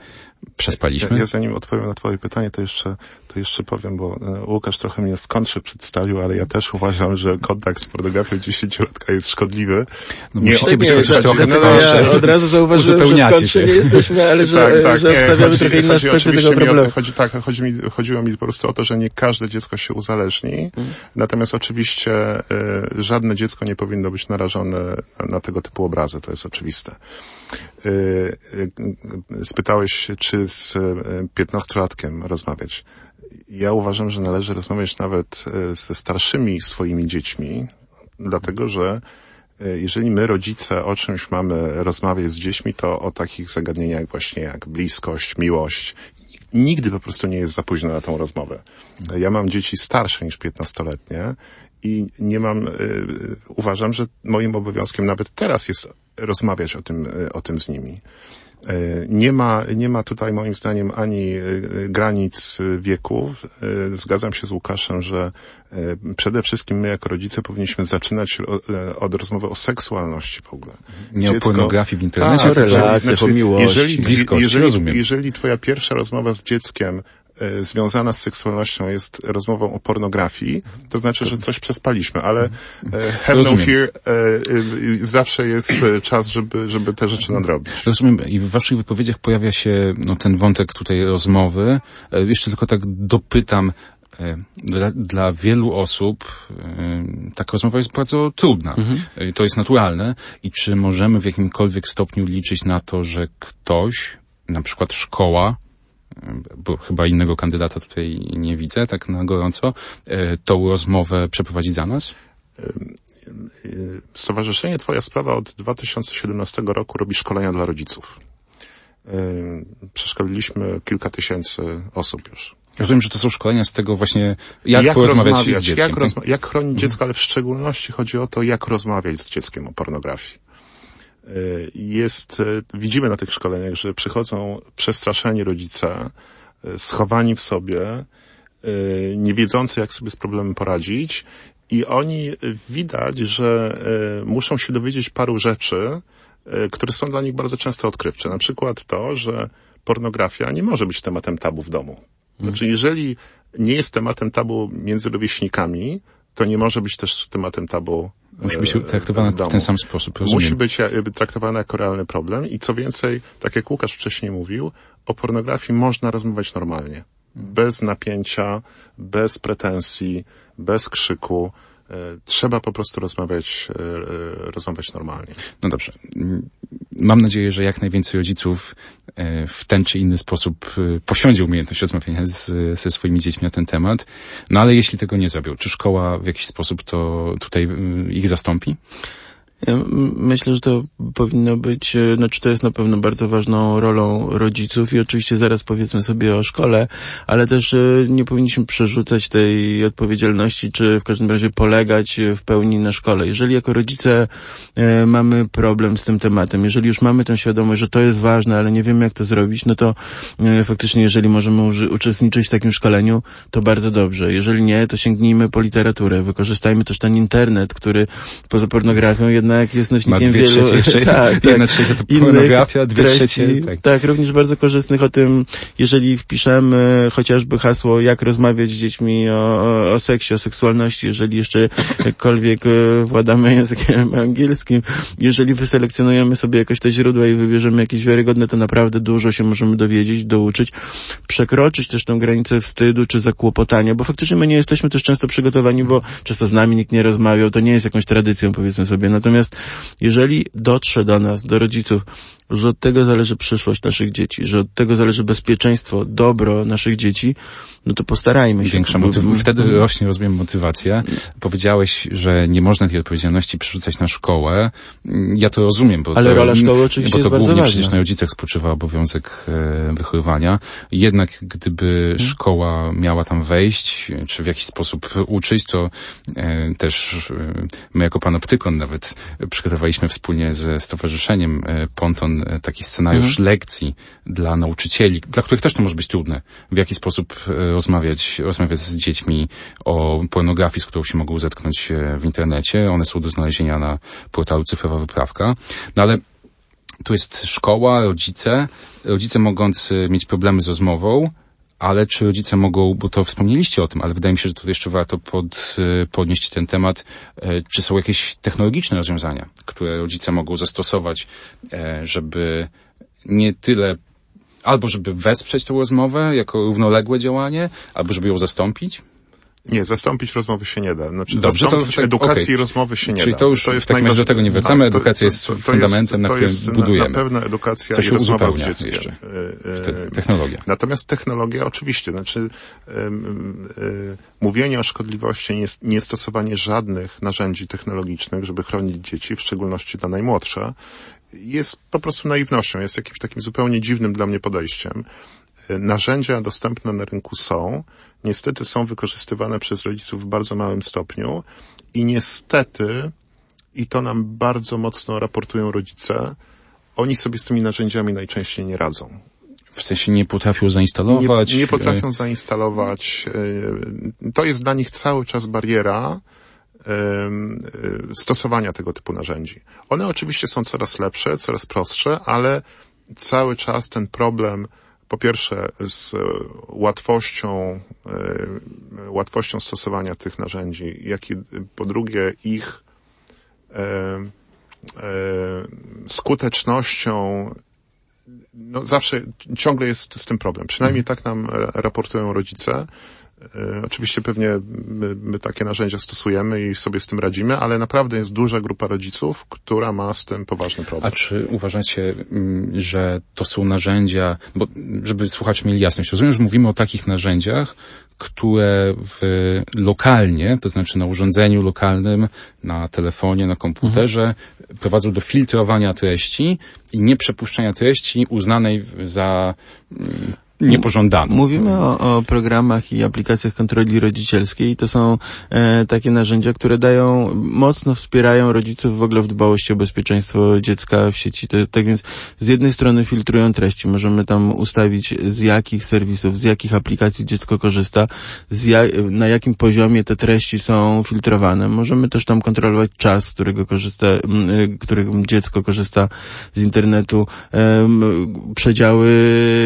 przespaliśmy? Ja, ja zanim odpowiem na twoje pytanie, to jeszcze, to jeszcze powiem, bo e, Łukasz trochę mnie w kontrze przedstawił, ale ja też uważam, że kontakt z pornografią dziesięciolatka jest szkodliwy. No nie, musicie być chociaż trochę no, ja od razu zauważyłem, że w kontrze nie jesteśmy, ale że, tak, tak, że nie, wstawiamy chodzi, trochę inne aspekty tego problemu. chodzi, tak, chodzi mi, chodziło mi po prostu o to, że nie każde dziecko się uzależni, hmm. natomiast oczywiście y, żadne dziecko nie powinno być narażone na, tego typu obrazy, to jest oczywiste. Y, y, spytałeś, czy z y, piętnastolatkiem rozmawiać. Ja uważam, że należy rozmawiać nawet ze starszymi swoimi dziećmi, dlatego że jeżeli my, rodzice, o czymś mamy rozmawiać z dziećmi, to o takich zagadnieniach właśnie jak bliskość, miłość. Nigdy po prostu nie jest za późno na tą rozmowę. Ja mam dzieci starsze niż piętnastoletnie i nie mam, uważam, że moim obowiązkiem nawet teraz jest rozmawiać o tym, o tym z nimi. E, nie ma, nie ma tutaj moim zdaniem ani e, granic wieku. E, zgadzam się z Łukaszem, że przede wszystkim my jako rodzice powinniśmy zaczynać od rozmowy o seksualności w ogóle. Nie Dziecko, o pornografii w internecie, tak, o relacjach, znaczy, o miłości, jeżeli, bliskości, jeżeli, jeżeli twoja pierwsza rozmowa z dzieckiem E, związana z seksualnością jest rozmową o pornografii, to znaczy, że coś przespaliśmy, ale e, have no fear, e, zawsze jest czas, żeby, żeby te rzeczy nadrobić. Rozumiem i w waszych wypowiedziach pojawia się no, ten wątek tutaj rozmowy. Jeszcze tylko tak dopytam, dla, dla, wielu osób taka rozmowa jest bardzo trudna. Mhm. To jest naturalne. I czy możemy w jakimkolwiek stopniu liczyć na to, że ktoś, na przykład szkoła, bo chyba innego kandydata tutaj nie widzę, tak na gorąco, e, tą rozmowę przeprowadzić za nas? Stowarzyszenie Twoja Sprawa od 2017 roku robi szkolenia dla rodziców. Przeszkoliliśmy kilka tysięcy osób już. Rozumiem, że to są szkolenia z tego właśnie, jak, jak porozmawiać z dzieckiem. Jak, tak? jak chronić mhm. dziecko, ale w szczególności chodzi o to, jak rozmawiać z dzieckiem o pornografii. Y, jest, y, widzimy na tych szkoleniach, że przychodzą przestraszeni rodzice, y, schowani w sobie, nie wiedzący jak sobie z problemem poradzić i oni widać, że muszą się dowiedzieć paru rzeczy, które są dla nich bardzo często odkrywcze. Na przykład to, że pornografia nie może być tematem tabu w domu. Znaczy, jeżeli nie jest tematem tabu między rówieśnikami, to nie może być też tematem tabu Musi być traktowane w ten sam sposób, rozumiem. Musi być traktowane jako realny problem i co więcej, tak jak Łukasz wcześniej mówił, o pornografii można rozmawiać normalnie. Bez napięcia, bez pretensji, bez krzyku. E, trzeba po prostu rozmawiać, e, e, rozmawiać normalnie. No dobrze. Mam nadzieję, że jak najwięcej rodziców w ten czy inny sposób posiądzie umiejętność rozmawiania z, ze swoimi dziećmi na ten temat. No ale jeśli tego nie zrobią, czy szkoła w jakiś sposób to tutaj ich zastąpi? Myślę, że to powinno być, e, znaczy to jest na pewno bardzo ważną rolą rodziców i oczywiście zaraz powiedzmy sobie o szkole, ale też e, nie powinniśmy przerzucać tej odpowiedzialności, czy w każdym razie polegać w pełni na szkole. Jeżeli jako rodzice e, mamy problem z tym tematem, jeżeli już mamy tę świadomość, że to jest ważne, ale nie wiemy jak to zrobić, no to faktycznie jeżeli możemy uczestniczyć w takim szkoleniu, to bardzo dobrze. Jeżeli nie, to sięgnijmy po literaturę, wykorzystajmy też ten internet, który poza pornografią jednak jest nośnikiem dwie wielu... Jeszcze, tak, jedna tak, trzecia to pornografia, dwie treści, trzecie... Tak. tak, również bardzo korzystnych o tym, jeżeli wpiszemy chociażby hasło, jak rozmawiać z dziećmi o, o, o seksie, o seksualności, jeżeli jeszcze jakkolwiek e, władamy językiem angielskim, jeżeli wyselekcjonujemy sobie jakoś te źródła i wybierzemy jakieś wiarygodne, to naprawdę dużo się możemy dowiedzieć, douczyć, przekroczyć też tę granicę wstydu czy zakłopotania, bo faktycznie my nie jesteśmy też często przygotowani, bo często z nami nikt nie rozmawiał, to nie jest jakąś tradycją, powiedzmy sobie. Natomiast jeżeli dotrze do nas, do rodziców, że od tego zależy przyszłość naszych dzieci, że od tego zależy bezpieczeństwo, dobro naszych dzieci, no to postarajmy się. Większa motyw- wtedy rośnie, rozumiem, motywacja. Powiedziałeś, że nie można tej odpowiedzialności przerzucać na szkołę. Ja to rozumiem, bo Ale to, rola szkoły oczywiście bo to głównie przecież ważna. na rodzicach spoczywa obowiązek e, wychowywania. Jednak gdyby hmm. szkoła miała tam wejść, czy w jakiś sposób uczyć, to e, też e, my jako panoptykon nawet przygotowaliśmy wspólnie ze stowarzyszeniem Ponton taki scenariusz hmm. lekcji dla nauczycieli, dla których też to może być trudne. W jaki sposób e, rozmawiać, rozmawiać z dziećmi o pornografii, z którą się mogą zetknąć w internecie. One są do znalezienia na portalu Cyfrowa Wyprawka. No ale tu jest szkoła, rodzice. Rodzice mogący mieć problemy z rozmową, ale czy rodzice mogą, bo to wspomnieliście o tym, ale wydaje mi się, że tu jeszcze warto pod, podnieść ten temat, czy są jakieś technologiczne rozwiązania, które rodzice mogą zastosować, żeby nie tyle albo żeby wesprzeć tę rozmowę jako równoległe działanie, albo żeby ją zastąpić? Nie, zastąpić rozmowy się nie da. Znaczy, Dobrze, zastąpić to, tak, edukacji okay. i rozmowy się nie Czyli da. to już to jest w takim razie do tego nie wracamy. Tak, edukacja jest to, to, fundamentem, na którym jest budujemy. Na pewno edukacja Co i rozmowa z dzieckiem. Jeszcze. E, Wtedy, technologia. Natomiast technologia oczywiście, znaczy um, um, mówienie o szkodliwości, nie, nie stosowanie żadnych narzędzi technologicznych, żeby chronić dzieci, w szczególności te najmłodsze, jest po prostu naiwnością, jest jakimś takim zupełnie dziwnym dla mnie podejściem. Narzędzia dostępne na rynku są, niestety są wykorzystywane przez rodziców w bardzo małym stopniu i niestety, i to nam bardzo mocno raportują rodzice, oni sobie z tymi narzędziami najczęściej nie radzą. W sensie nie potrafią zainstalować? Nie, nie potrafią zainstalować. To jest dla nich cały czas bariera, stosowania tego typu narzędzi. One oczywiście są coraz lepsze, coraz prostsze, ale cały czas ten problem po pierwsze z łatwością, łatwością stosowania tych narzędzi, jak i po drugie ich skutecznością no zawsze ciągle jest z tym problem. Przynajmniej tak nam raportują rodzice. E, oczywiście pewnie my, my, takie narzędzia stosujemy i sobie z tym radzimy, ale naprawdę jest duża grupa rodziców, która ma z tym poważny problem. A czy uważacie, mm, że to są narzędzia, bo żeby słuchacze mieli jasność, rozumiem, że mówimy o takich narzędziach, które w, lokalnie, to znaczy na urządzeniu lokalnym, na telefonie, na komputerze, mhm. prowadzą do filtrowania treści i nie przepuszczania treści uznanej za niepożądaną. Mówimy o, o, programach i aplikacjach kontroli rodzicielskiej i to są e, takie narzędzia, które dają, mocno wspierają rodziców w ogóle w dbałości o bezpieczeństwo dziecka w sieci. To, tak więc z jednej strony filtrują treści. Możemy tam ustawić z jakich serwisów, z jakich aplikacji dziecko korzysta, ja, na jakim poziomie te treści są filtrowane. Możemy też tam kontrolować czas, którego korzysta, m, którego dziecko korzysta z internetu, e, przedziały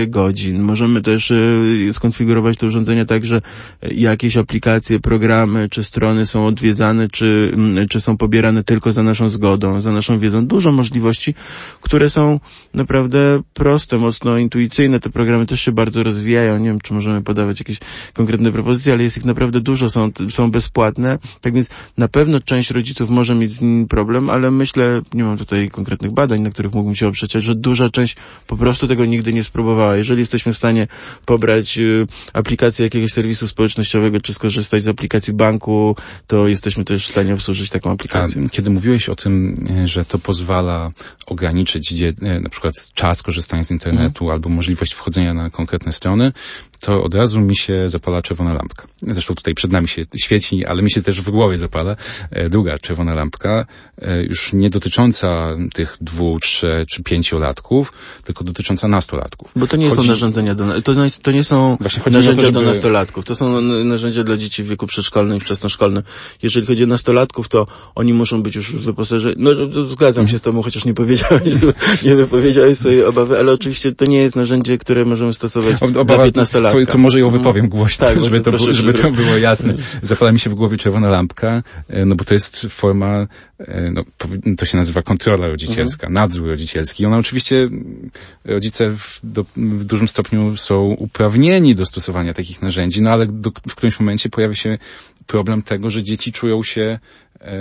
godzin. Możemy możemy też e, skonfigurować to urządzenie tak, że jakieś aplikacje, programy czy strony są odwiedzane, czy, czy są pobierane tylko za naszą zgodą, za naszą wiedzą. Dużo możliwości, które są naprawdę proste, mocno intuicyjne. Te programy też się bardzo rozwijają. Nie wiem, czy możemy podawać jakieś konkretne propozycje, ale jest ich naprawdę dużo, są, są bezpłatne. Tak więc na pewno część rodziców może mieć z nim problem, ale myślę, nie mam tutaj konkretnych badań, na których mógłbym się oprzeć, że duża część po prostu tego nigdy nie spróbowała. Jeżeli jesteśmy w stanie stanie pobrać y, aplikację jakiegoś serwisu społecznościowego, czy skorzystać z aplikacji banku, to jesteśmy też w stanie obsłużyć taką aplikację. A kiedy mówiłeś o tym, e, że to pozwala ograniczyć e, na przykład czas korzystania z internetu Mhm. albo możliwość wchodzenia na konkretne strony, to od razu mi się zapala czerwona lampka. Zresztą tutaj przed nami się świeci, ale mi się też w głowie zapala e, druga czerwona lampka, e, już nie dotycząca tych dwu, trzy czy pięciolatków, tylko dotycząca nastolatków. Bo to nie są Chodzi- narzędzia do, to, nie- to nie są o to, narzędzia do żeby- nastolatków. To są narzędzia dla dzieci w wieku przedszkolnym i wczesnoszkolnym. Jeżeli chodzi o nastolatków, to oni muszą być już wyposażeni. No, zgadzam się z tobą, chociaż nie powiedziałeś, nie wypowiedziałeś swojej obawy, ale oczywiście to nie jest narzędzie, które możemy stosować O- dla Obawa, 15 to, to może ją wypowiem głośno, Tak, żeby, to, proszę, było, żeby żeby- to było jasne. Zapala mi się w głowie czerwona lampka, e, no bo to jest forma, e, no, to się nazywa kontrola rodzicielska, Mhm. nadzór rodzicielski. Ona oczywiście, rodzice w, do, w dużym stopniu są uprawnieni do stosowania takich narzędzi, no ale do, w którymś momencie pojawia się problem tego, że dzieci czują się e,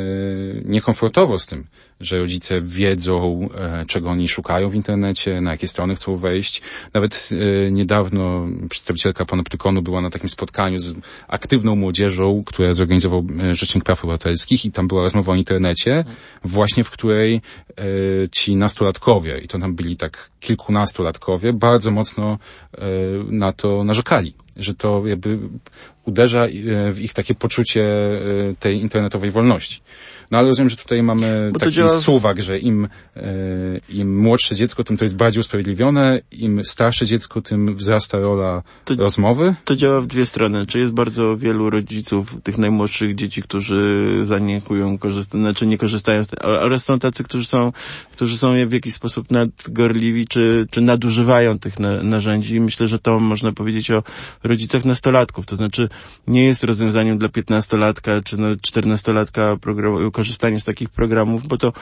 niekomfortowo z tym, że rodzice wiedzą, e, czego oni szukają w internecie, na jakie strony chcą wejść. Nawet e, niedawno przedstawicielka Panoptykonu była na takim spotkaniu z aktywną młodzieżą, które zorganizował Rzecznik Praw Obywatelskich i tam była rozmowa o internecie, właśnie w której ci nastolatkowie, i to tam byli tak kilkunastolatkowie, bardzo mocno na to narzekali, że to jakby uderza e, w ich takie poczucie e, tej internetowej wolności. No ale rozumiem, że tutaj mamy Bo taki działa- suwak, że im, e, im młodsze dziecko, tym to jest bardziej usprawiedliwione, im starsze dziecko, tym wzrasta rola To- rozmowy. To działa w dwie strony. Czy jest bardzo wielu rodziców tych najmłodszych dzieci, którzy zaniekują korzystać, znaczy nie korzystają z tego, oraz są tacy, którzy są, którzy są w jakiś sposób nadgorliwi, czy, czy nadużywają tych na, narzędzi. Myślę, że to można powiedzieć o rodzicach nastolatków. To znaczy nie jest rozwiązaniem dla piętnastolatka czy no, czternastolatka program, korzystanie z takich programów, bo to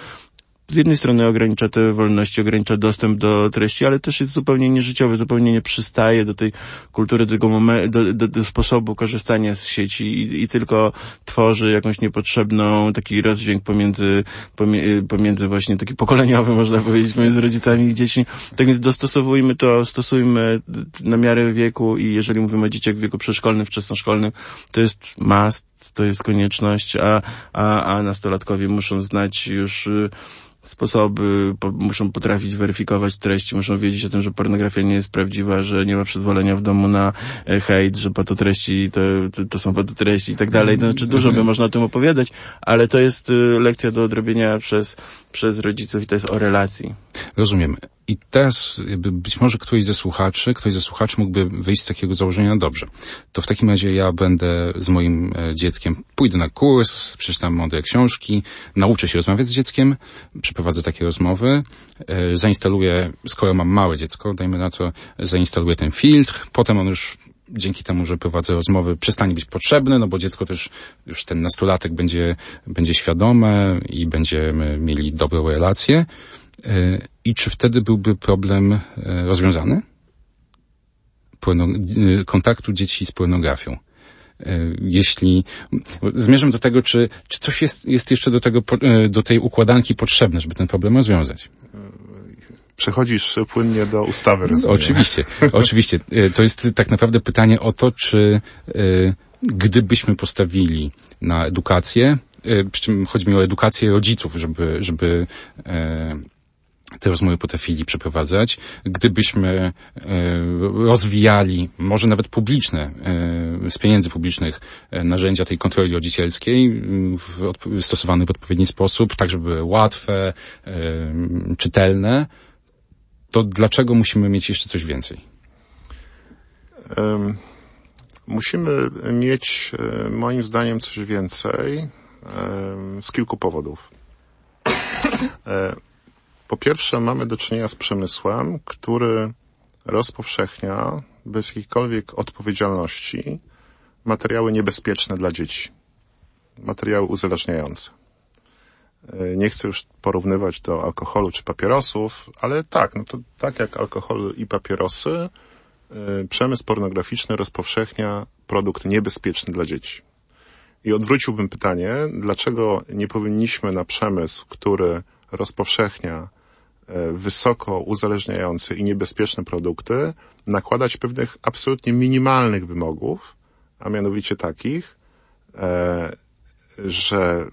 z jednej strony ogranicza te wolności, ogranicza dostęp do treści, ale też jest zupełnie nieżyciowy, zupełnie nie przystaje do tej kultury, do tego momen- do, do, do sposobu korzystania z sieci i, i tylko tworzy jakąś niepotrzebną taki rozdźwięk pomiędzy, pomiędzy właśnie taki pokoleniowy, można powiedzieć, pomiędzy rodzicami i dziećmi. Tak więc dostosowujmy to, stosujmy na miarę wieku i jeżeli mówimy o dzieciach w wieku przedszkolnym, wczesnoszkolnym, to jest must, to jest konieczność, a, a, a nastolatkowie muszą znać już y, sposoby, po, muszą potrafić weryfikować treści, muszą wiedzieć o tym, że pornografia nie jest prawdziwa, że nie ma przyzwolenia w domu na e, hejt, że patotreści to, to, to są patotreści i tak dalej. Znaczy dużo by można o tym opowiadać, ale to jest y, lekcja do odrobienia przez, przez rodziców i to jest o relacji. Rozumiem. I teraz być może któryś ze słuchaczy, ktoś ze słuchaczy mógłby wyjść z takiego założenia, dobrze, to w takim razie ja będę z moim e, dzieckiem, pójdę na kurs, przeczytam mądre książki, nauczę się rozmawiać z dzieckiem, przeprowadzę takie rozmowy, e, zainstaluję, skoro mam małe dziecko, dajmy na to, zainstaluję ten filtr, potem on już dzięki temu, że prowadzę rozmowy, przestanie być potrzebny, no bo dziecko też, już ten nastolatek będzie, będzie świadome i będziemy mieli dobrą relację. I czy wtedy byłby problem e, rozwiązany? Porno, e, kontaktu dzieci z pornografią. E, Jeśli zmierzam do tego, czy, czy coś jest, jest jeszcze do tego, do tej układanki potrzebne, żeby ten problem rozwiązać? Przechodzisz płynnie do ustawy, rozumiem. Oczywiście, oczywiście. To jest tak naprawdę pytanie o to, czy gdybyśmy postawili na edukację, przy czym chodzi mi o edukację rodziców, żeby, żeby te rozmowy potrafili przeprowadzać, gdybyśmy e, rozwijali, może nawet publiczne, e, z pieniędzy publicznych e, narzędzia tej kontroli rodzicielskiej, w, stosowane w odpowiedni sposób, tak żeby były łatwe, czytelne, to dlaczego musimy mieć jeszcze coś więcej? Musimy mieć, moim zdaniem, coś więcej z kilku powodów. E, Po pierwsze, mamy do czynienia z przemysłem, który rozpowszechnia bez jakiejkolwiek odpowiedzialności materiały niebezpieczne dla dzieci. Materiały uzależniające. E, Nie chcę już porównywać do alkoholu czy papierosów, ale tak, no to tak jak alkohol i papierosy, y, przemysł pornograficzny rozpowszechnia produkt niebezpieczny dla dzieci. I odwróciłbym pytanie, dlaczego nie powinniśmy na przemysł, który rozpowszechnia e, wysoko uzależniające i niebezpieczne produkty nakładać pewnych absolutnie minimalnych wymogów, a mianowicie takich, e, że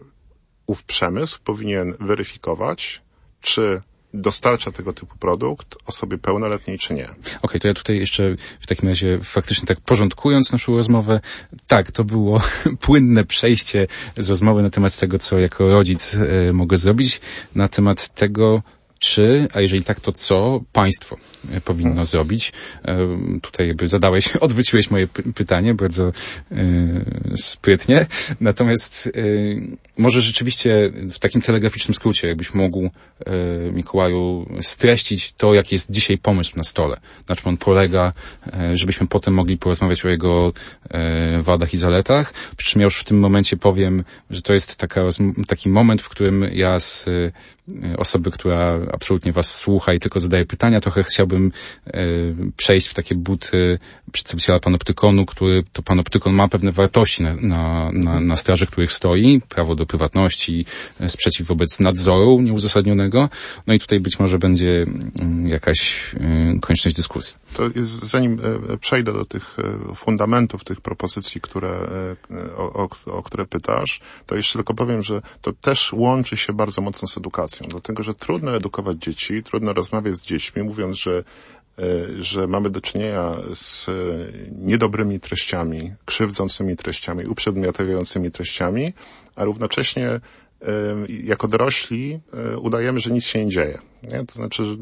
ów przemysł powinien weryfikować, czy dostarcza tego typu produkt osobie pełnoletniej, czy nie. Okej, okay, to ja tutaj jeszcze w takim razie faktycznie tak porządkując naszą rozmowę, tak, to było płynne przejście z rozmowy na temat tego, co jako rodzic y, mogę zrobić, na temat tego, czy, a jeżeli tak, to co państwo powinno hmm. zrobić? E, tutaj jakby zadałeś, odwróciłeś moje pytanie bardzo yy, sprytnie. Natomiast może rzeczywiście w takim telegraficznym skrócie, jakbyś mógł, Mikołaju, streścić to, jaki jest dzisiaj pomysł na stole, na czym on polega, żebyśmy potem mogli porozmawiać o jego wadach i zaletach. Przy czym ja już w tym momencie powiem, że to jest taka, taki moment, w którym ja z osoby, która absolutnie was słucha i tylko zadaje pytania, trochę chciałbym e, przejść w takie buty przedstawiciela panoptykonu, który to panoptykon ma pewne wartości na, na, na, na straży których stoi, prawo do prywatności, e, sprzeciw wobec nadzoru nieuzasadnionego. No i tutaj być może będzie mm, jakaś e, konieczność dyskusji. To jest, zanim przejdę do tych fundamentów, tych propozycji, które, o, o, o które pytasz, to jeszcze tylko powiem, że to też łączy się bardzo mocno z edukacją, dlatego że trudno edukować dzieci, trudno rozmawiać z dziećmi, mówiąc, że e, że mamy do czynienia z e, niedobrymi treściami, krzywdzącymi treściami, uprzedmiotawiającymi treściami, a równocześnie e, jako dorośli udajemy, że nic się nie dzieje. Nie? To znaczy, że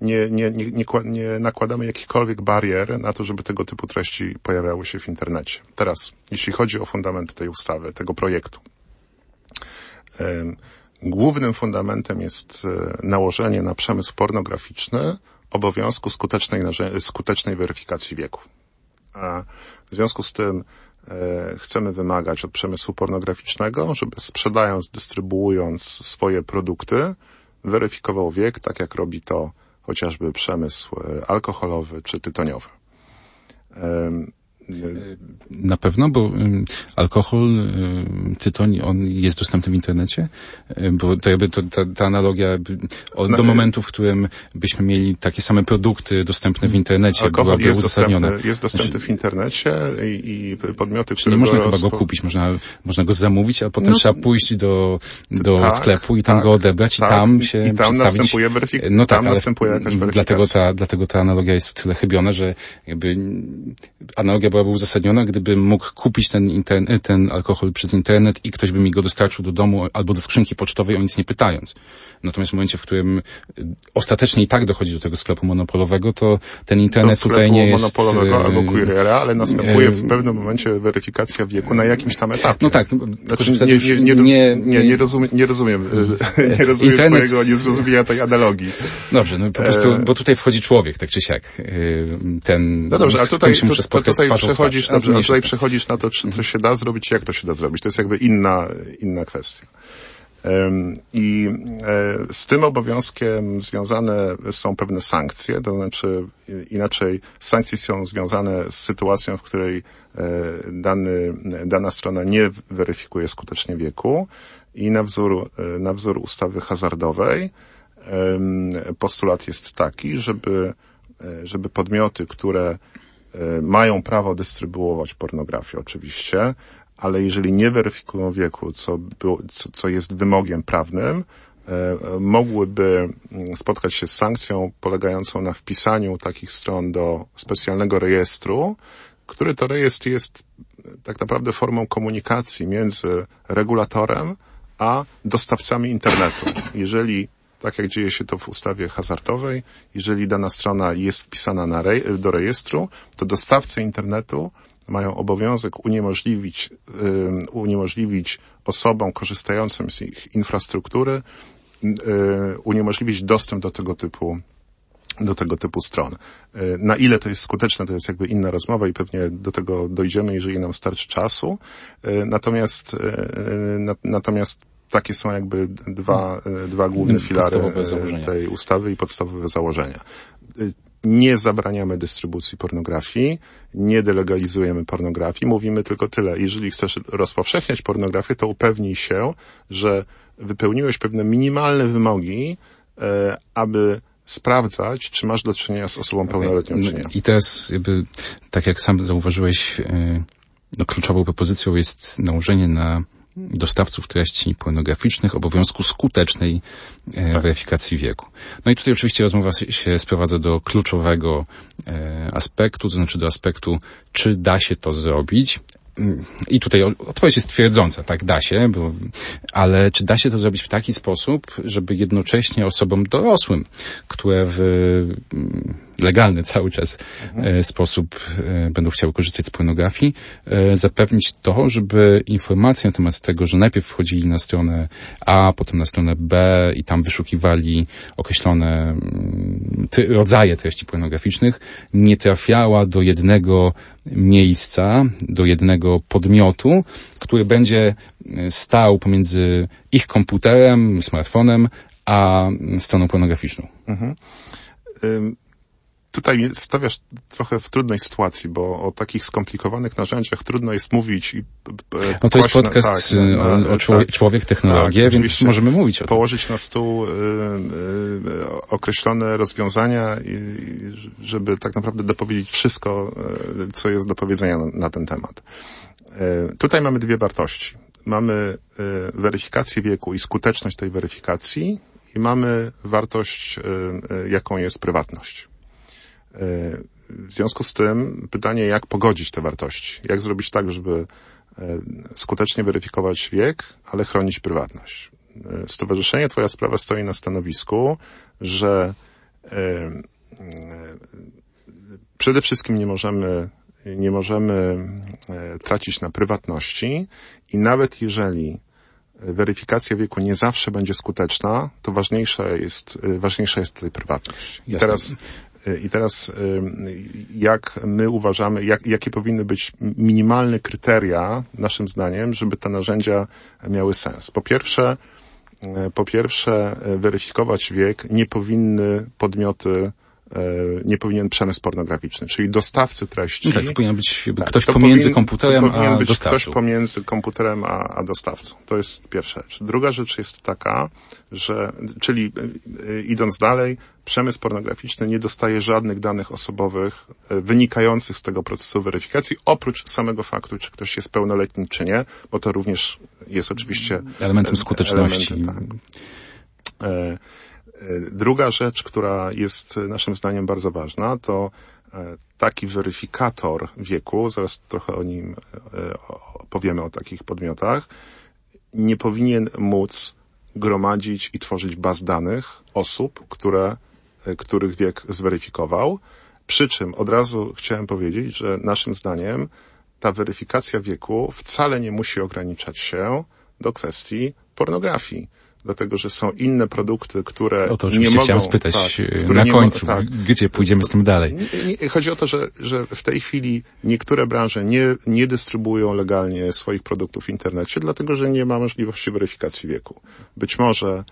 nie, nie, nie, nie, nie nakładamy jakichkolwiek barier na to, żeby tego typu treści pojawiały się w internecie. Teraz, jeśli chodzi o fundamenty tej ustawy, tego projektu. Głównym fundamentem jest nałożenie na przemysł pornograficzny obowiązku skutecznej, skutecznej weryfikacji wieku. A w związku z tym chcemy wymagać od przemysłu pornograficznego, żeby sprzedając, dystrybuując swoje produkty, weryfikował wiek, tak jak robi to chociażby przemysł e, alkoholowy czy tytoniowy. Na pewno, bo alkohol, tytoń, on jest dostępny w internecie? Bo to jakby to, ta, ta analogia od, do no, momentu, w którym byśmy mieli takie same produkty dostępne w internecie, alkohol byłaby jest uzasadnione. Dostępny, jest dostępny znaczy, w internecie i, i podmioty, które... Nie można chyba go kupić, można, można go zamówić, a potem no, trzeba pójść do, do tak, sklepu i tam tak, go odebrać tak, i tam się I tam następuje weryfikacja. No tak, tam następuje jakaś weryfikacja. Dlatego ta, dlatego ta analogia jest tyle chybiona, że jakby analogia była byłaby uzasadniona, gdyby mógł kupić ten, ten alkohol przez internet i ktoś by mi go dostarczył do domu albo do skrzynki pocztowej o nic nie pytając. Natomiast w momencie, w którym y, ostatecznie i tak dochodzi do tego sklepu monopolowego, to ten internet tutaj nie jest... monopolowego y, albo kuriera, ale następuje w pewnym momencie weryfikacja wieku na jakimś tam etapie. No tak. No, znaczy, nie, nie, nie, nie, nie, rozumiem, nie rozumiem, nie rozumiem internet... twojego niezrozumienia tej analogii. Dobrze, no po prostu, bo tutaj wchodzi człowiek, tak czy siak. Y, ten, no dobrze, ale tutaj, tu, to, tutaj przechodzisz, dobrze, a tutaj przechodzisz na to, czy, co się da zrobić, jak to się da zrobić. To jest jakby inna, inna kwestia. I e, z tym obowiązkiem związane są pewne sankcje, to znaczy inaczej sankcje są związane z sytuacją, w której e, dany, dana strona nie weryfikuje skutecznie wieku i na wzór, e, na wzór ustawy hazardowej postulat jest taki, żeby, żeby podmioty, które mają prawo dystrybuować pornografię oczywiście, ale jeżeli nie weryfikują wieku, co, było, co, co jest wymogiem prawnym, e, mogłyby mm, spotkać się z sankcją polegającą na wpisaniu takich stron do specjalnego rejestru, który to rejestr jest tak naprawdę formą komunikacji między regulatorem a dostawcami internetu. Jeżeli, tak jak dzieje się to w ustawie hazardowej, jeżeli dana strona jest wpisana rej do rejestru, to dostawcy internetu mają obowiązek uniemożliwić, uniemożliwić osobom korzystającym z ich infrastruktury, uniemożliwić dostęp do tego typu do tego typu stron. Na ile to jest skuteczne, to jest jakby inna rozmowa i pewnie do tego dojdziemy, jeżeli nam starczy czasu. Natomiast, natomiast takie są jakby dwa, dwa główne filary tej ustawy i podstawowe założenia nie zabraniamy dystrybucji pornografii, nie delegalizujemy pornografii, mówimy tylko tyle. Jeżeli chcesz rozpowszechniać pornografię, to upewnij się, że wypełniłeś pewne minimalne wymogi e, aby sprawdzać, czy masz do czynienia z osobą pełnoletnią, czy nie. I teraz jakby, tak jak sam zauważyłeś, e, no, kluczową propozycją jest nałożenie na dostawców treści pornograficznych obowiązku skutecznej e, tak. weryfikacji wieku. No i tutaj oczywiście rozmowa się sprowadza do kluczowego e, aspektu, to znaczy do aspektu, czy da się to zrobić. I tutaj odpowiedź jest twierdząca, tak, da się, bo, ale czy da się to zrobić w taki sposób, żeby jednocześnie osobom dorosłym, które w legalny cały czas. E, sposób e, będą chciały korzystać z pornografii, e, zapewnić to, żeby informacje na temat tego, że najpierw wchodzili na stronę A, potem na stronę B i tam wyszukiwali określone mm, rodzaje treści pornograficznych, nie trafiała do jednego miejsca, do jednego podmiotu, który będzie stał pomiędzy ich komputerem, smartfonem, a stroną pornograficzną. Mhm tutaj stawiasz trochę w trudnej sytuacji, bo o takich skomplikowanych narzędziach trudno jest mówić i No to jest podcast na, tak, o, o człowiek, tak, człowiek technologię, tak, więc możemy mówić o tym. Położyć na stół y, y, określone rozwiązania, i, żeby tak naprawdę dopowiedzieć wszystko, y, co jest do powiedzenia na, na ten temat. Y, tutaj mamy dwie wartości. Mamy y, weryfikację wieku i skuteczność tej weryfikacji i mamy wartość, y, jaką jest prywatność. W związku z tym pytanie, jak pogodzić te wartości? Jak zrobić tak, żeby e, skutecznie weryfikować wiek, ale chronić prywatność? E, Stowarzyszenie Twoja Sprawa stoi na stanowisku, że e, przede wszystkim nie możemy, nie możemy tracić na prywatności i nawet jeżeli weryfikacja wieku nie zawsze będzie skuteczna, to ważniejsza jest, ważniejsza jest tutaj prywatność. I teraz i teraz jak my uważamy, jak, jakie powinny być minimalne kryteria, naszym zdaniem, żeby te narzędzia miały sens? Po pierwsze, e, po pierwsze, weryfikować wiek nie powinny podmioty nie powinien przemysł pornograficzny, czyli dostawcy treści. Tak, to powinien być tak, ktoś pomiędzy powinien, komputerem to powinien a być dostawcą. ktoś pomiędzy komputerem a, a dostawcą. To jest pierwsza rzecz. Druga rzecz jest taka, że, czyli e, idąc dalej, przemysł pornograficzny nie dostaje żadnych danych osobowych e, wynikających z tego procesu weryfikacji, oprócz samego faktu, czy ktoś jest pełnoletni, czy nie, bo to również jest oczywiście elementem skuteczności. Elementem, tak. Druga rzecz, która jest naszym zdaniem bardzo ważna, to e, taki weryfikator wieku, zaraz trochę o nim e, powiemy o takich podmiotach, nie powinien móc gromadzić i tworzyć baz danych osób, które, e, których wiek zweryfikował. Przy czym od razu chciałem powiedzieć, że naszym zdaniem ta weryfikacja wieku wcale nie musi ograniczać się do kwestii pornografii dlatego że są inne produkty, które o to nie mogą... chciałem spytać tak, na końcu, tak, gdzie pójdziemy z tym dalej. Chodzi o to, że, że w tej chwili niektóre branże nie, nie dystrybuują legalnie swoich produktów w internecie, dlatego że nie ma możliwości weryfikacji wieku. Być może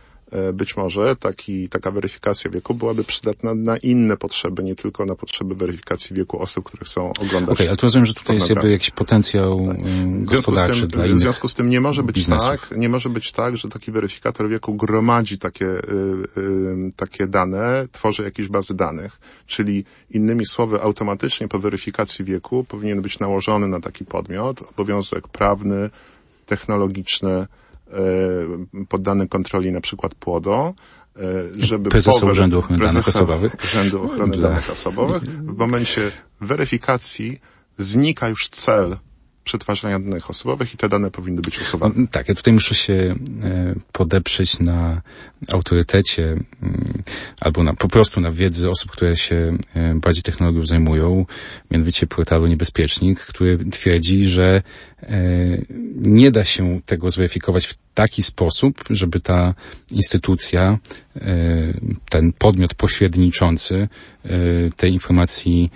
być może taki, taka weryfikacja wieku byłaby przydatna na inne potrzeby, nie tylko na potrzeby weryfikacji wieku osób, które chcą oglądać. Okej, okay, ale to rozumiem, że tutaj jest jakby jakiś potencjał tak. gospodarczy tym, dla innych W związku z tym nie może być biznesów. tak, nie może być tak, że taki weryfikator wieku gromadzi takie, y, y, takie dane, tworzy jakieś bazy danych, czyli innymi słowy automatycznie po weryfikacji wieku powinien być nałożony na taki podmiot obowiązek prawny, technologiczny, E, poddany kontroli na przykład PłoDo, e, żeby prezesa Urzędu Ochrony Danych Osobowych, Urzędu Ochrony Dla... Danych Osobowych. W momencie weryfikacji znika już cel przetwarzania danych osobowych i te dane powinny być usuwane. No, tak, ja tutaj muszę się e, podeprzeć na autorytecie mm, albo na, po prostu na wiedzy osób, które się e, bardziej technologią zajmują, mianowicie portalu Niebezpiecznik, który twierdzi, że e, nie da się tego zweryfikować w taki sposób, żeby ta instytucja, ten podmiot pośredniczący tej informacji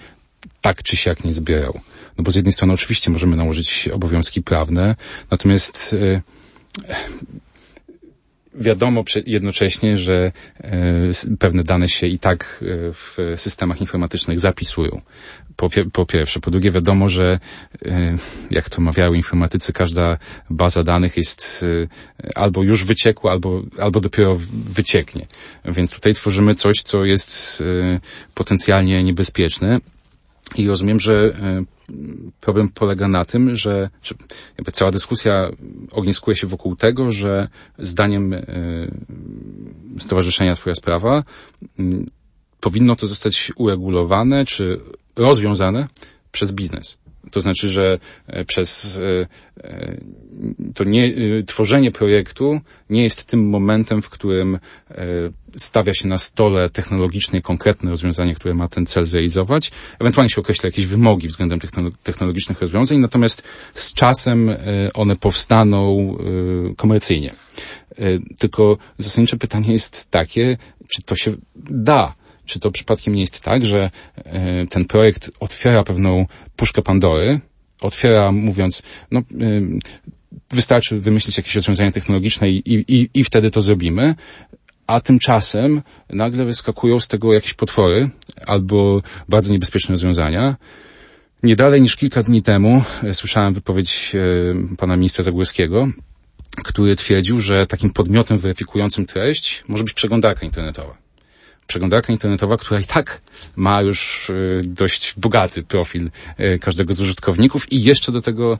tak czy siak nie zbierał. No bo z jednej strony oczywiście możemy nałożyć obowiązki prawne, natomiast e, wiadomo jednocześnie, że pewne dane się i tak w systemach informatycznych zapisują. Po, po, pierwsze. Po drugie, wiadomo, że jak to mawiały informatycy, każda baza danych jest albo już wyciekła, albo, albo dopiero wycieknie. Więc tutaj tworzymy coś, co jest potencjalnie niebezpieczne. I rozumiem, że problem polega na tym, że, jakby cała dyskusja ogniskuje się wokół tego, że zdaniem Stowarzyszenia Twoja Sprawa powinno to zostać uregulowane czy rozwiązane przez biznes. To znaczy, że przez to nie, tworzenie projektu nie jest tym momentem, w którym stawia się na stole technologiczne konkretne rozwiązanie, które ma ten cel zrealizować. Ewentualnie się określa jakieś wymogi względem technologicznych rozwiązań, natomiast z czasem one powstaną komercyjnie. Tylko zasadnicze pytanie jest takie, czy to się da czy to przypadkiem nie jest tak, że ten projekt otwiera pewną puszkę Pandory, otwiera mówiąc, no wystarczy wymyślić jakieś rozwiązanie technologiczne i, i, i wtedy to zrobimy, a tymczasem nagle wyskakują z tego jakieś potwory albo bardzo niebezpieczne rozwiązania. Nie dalej niż kilka dni temu słyszałem wypowiedź pana ministra Zagórskiego, który twierdził, że takim podmiotem weryfikującym treść może być przeglądarka internetowa przeglądarka internetowa, która i tak ma już dość bogaty profil każdego z użytkowników i jeszcze do tego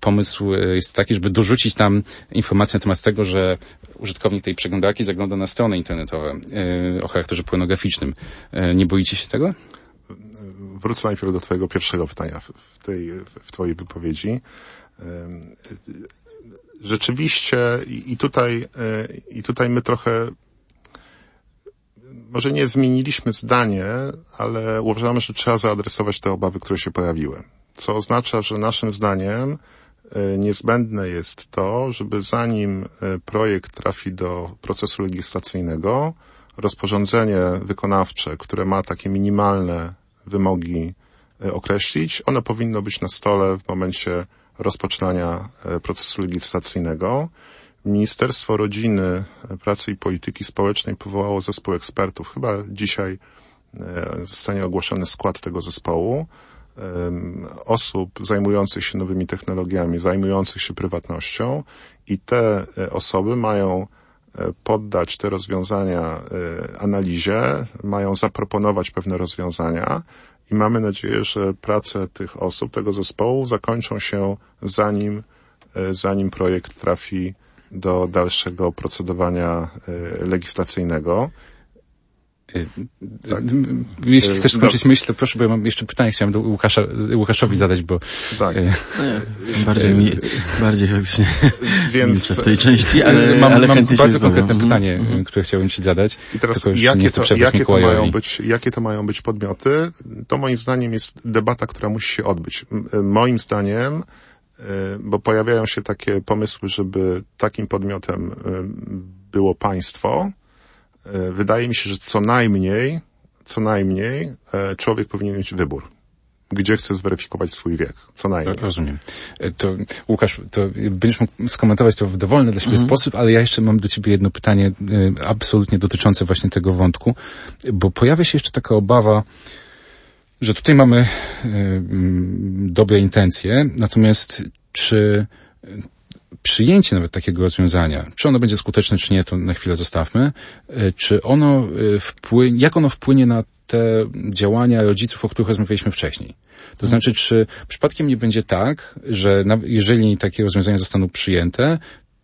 pomysł jest taki, żeby dorzucić tam informację na temat tego, że użytkownik tej przeglądarki zagląda na strony internetowe o charakterze pornograficznym. Nie boicie się tego? Wrócę najpierw do twojego pierwszego pytania w, tej, w twojej wypowiedzi. Rzeczywiście i tutaj, i tutaj my trochę może nie zmieniliśmy zdanie, ale uważamy, że trzeba zaadresować te obawy, które się pojawiły. Co oznacza, że naszym zdaniem niezbędne jest to, żeby zanim projekt trafi do procesu legislacyjnego, rozporządzenie wykonawcze, które ma takie minimalne wymogi określić, ono powinno być na stole w momencie rozpoczynania procesu legislacyjnego. Ministerstwo Rodziny, Pracy i Polityki Społecznej powołało zespół ekspertów. Chyba dzisiaj zostanie ogłoszony skład tego zespołu. Osób zajmujących się nowymi technologiami, zajmujących się prywatnością i te osoby mają poddać te rozwiązania analizie, mają zaproponować pewne rozwiązania i mamy nadzieję, że prace tych osób, tego zespołu zakończą się zanim, zanim projekt trafi do dalszego procedowania legislacyjnego. Tak. Jeśli chcesz skończyć myśl, to proszę, bo ja mam jeszcze pytanie, chciałem do Łukasza, Łukaszowi zadać, bo... Tak. bardziej mi, bardziej faktycznie Więc w tej części, ale mam, ale mam bardzo konkretne mhm. pytanie, które chciałbym Ci zadać. I teraz jakie to, jakie, to mają być, jakie to mają być podmioty? To moim zdaniem jest debata, która musi się odbyć. Moim zdaniem, bo pojawiają się takie pomysły, żeby takim podmiotem y, było państwo, y, wydaje mi się, że co najmniej, co najmniej człowiek powinien mieć wybór. Gdzie chce zweryfikować swój wiek. Co najmniej. Rozumiem. E, To Łukasz, to będziesz mógł skomentować to w dowolny dla siebie Mhm. sposób, ale ja jeszcze mam do ciebie jedno pytanie absolutnie dotyczące właśnie tego wątku, bo pojawia się jeszcze taka obawa, że tutaj mamy e, mm, dobre intencje, natomiast czy e, przyjęcie nawet takiego rozwiązania, czy ono będzie skuteczne, czy nie, to na chwilę zostawmy, e, czy ono wpłynie, jak ono wpłynie na te działania rodziców, o których rozmawialiśmy wcześniej. To znaczy, czy przypadkiem nie będzie tak, że jeżeli takie rozwiązania zostaną przyjęte,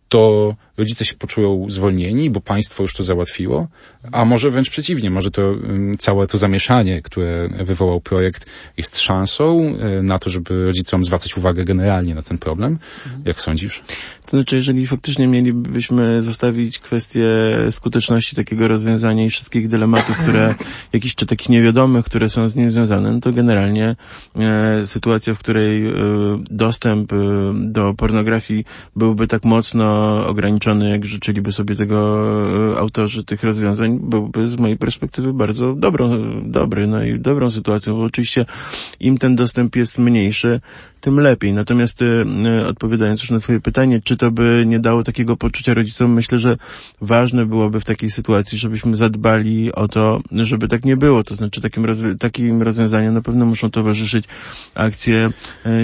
to rodzice się poczują zwolnieni, bo państwo już to załatwiło, a może wręcz przeciwnie, może to całe to zamieszanie, które wywołał projekt jest szansą y, na to, żeby rodzicom zwracać uwagę generalnie na ten problem. Jak sądzisz? To znaczy, jeżeli faktycznie mielibyśmy zostawić kwestię skuteczności takiego rozwiązania i wszystkich dylematów, które, jakichś czy takich niewiadomych, które są z nim związane, no to generalnie e, sytuacja, w której e, dostęp e, do pornografii byłby tak mocno ograniczony, ograniczony, jak życzyliby sobie tego e, autorzy tych rozwiązań, byłby z mojej perspektywy bardzo dobrą, dobry, no i dobrą sytuacją, bo oczywiście im ten dostęp jest mniejszy, tym lepiej. Natomiast y, odpowiadając już na swoje pytanie, czy to by nie dało takiego poczucia rodzicom, myślę, że ważne byłoby w takiej sytuacji, żebyśmy zadbali o to, żeby tak nie było. To znaczy takim, takim rozwiązaniom na pewno muszą towarzyszyć akcje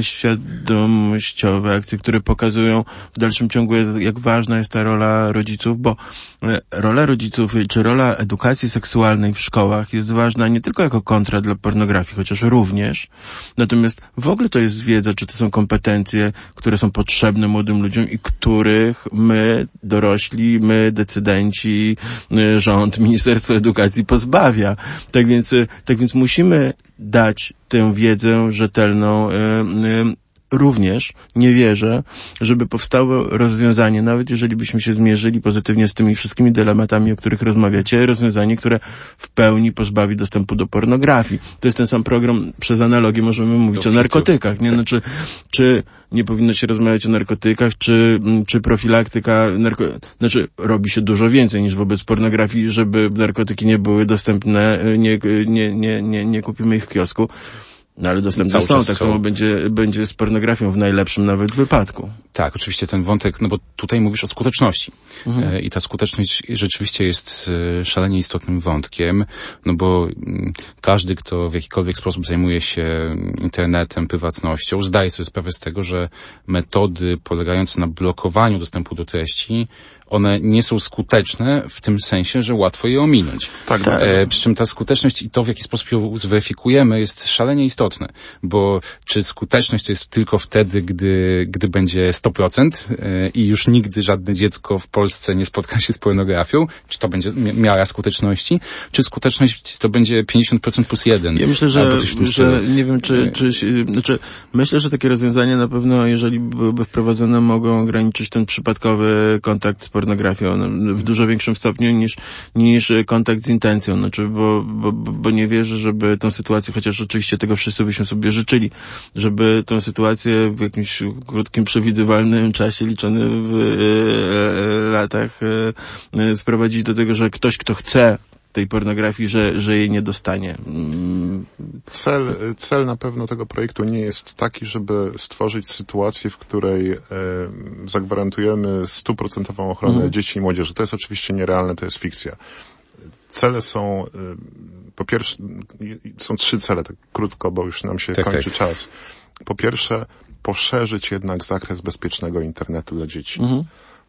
świadomościowe, akcje, które pokazują w dalszym ciągu, jak ważna jest ta rola rodziców, bo y, rola rodziców, czy rola edukacji seksualnej w szkołach jest ważna nie tylko jako kontra dla pornografii, chociaż również, natomiast w ogóle to jest wiedza, czy to są kompetencje, które są potrzebne młodym ludziom i których my, dorośli, my, decydenci, y, rząd, Ministerstwo Edukacji pozbawia. Tak więc, y, tak więc musimy dać tę wiedzę rzetelną, y, również nie wierzę, żeby powstało rozwiązanie, nawet jeżeli byśmy się zmierzyli pozytywnie z tymi wszystkimi dylematami, o których rozmawiacie, rozwiązanie, które w pełni pozbawi dostępu do pornografii. To jest ten sam program, przez analogię możemy mówić o narkotykach, nie? Znaczy, czy nie powinno się rozmawiać o narkotykach, czy, czy profilaktyka, narko... znaczy robi się dużo więcej niż wobec pornografii, żeby narkotyki nie były dostępne, nie, nie, nie, nie, nie kupimy ich w kiosku. No ale dostępne są, tak samo będzie, będzie z pornografią w najlepszym nawet wypadku. Tak, oczywiście ten wątek, no bo tutaj mówisz o skuteczności. Mhm. E, I ta skuteczność rzeczywiście jest e, szalenie istotnym wątkiem, no bo mm, każdy, kto w jakikolwiek sposób zajmuje się internetem, prywatnością, zdaje sobie sprawę z tego, że metody polegające na blokowaniu dostępu do treści one nie są skuteczne w tym sensie, że łatwo je ominąć. Tak, tak. E, przy czym ta skuteczność i to, w jaki sposób ją zweryfikujemy, jest szalenie istotne, bo czy skuteczność to jest tylko wtedy, gdy, gdy będzie 100% e, i już nigdy żadne dziecko w Polsce nie spotka się z pornografią, czy to będzie miara skuteczności, czy skuteczność to będzie 50% plus 1. Ja myślę, że, że nie wiem, czy, czy, znaczy, myślę, że takie rozwiązania na pewno, jeżeli byłyby wprowadzone, mogą ograniczyć ten przypadkowy kontakt z pornografią no, w dużo większym stopniu niż, niż kontakt z intencją. Znaczy, bo, bo, bo nie wierzę, żeby tą sytuację, chociaż oczywiście tego wszyscy byśmy sobie życzyli, żeby tą sytuację w jakimś krótkim, przewidywalnym czasie, liczony w e, e, latach, e, sprowadzić do tego, że ktoś, kto chce tej pornografii, że, że jej nie dostanie. Cel, cel na pewno tego projektu nie jest taki, żeby stworzyć sytuację, w której e, zagwarantujemy stuprocentową ochronę mm. dzieci i młodzieży. To jest oczywiście nierealne, to jest fikcja. Cele są, e, po pierwsze, są trzy cele, tak krótko, bo już nam się tak, kończy tak. czas. Po pierwsze, poszerzyć jednak zakres bezpiecznego internetu dla dzieci. Mm.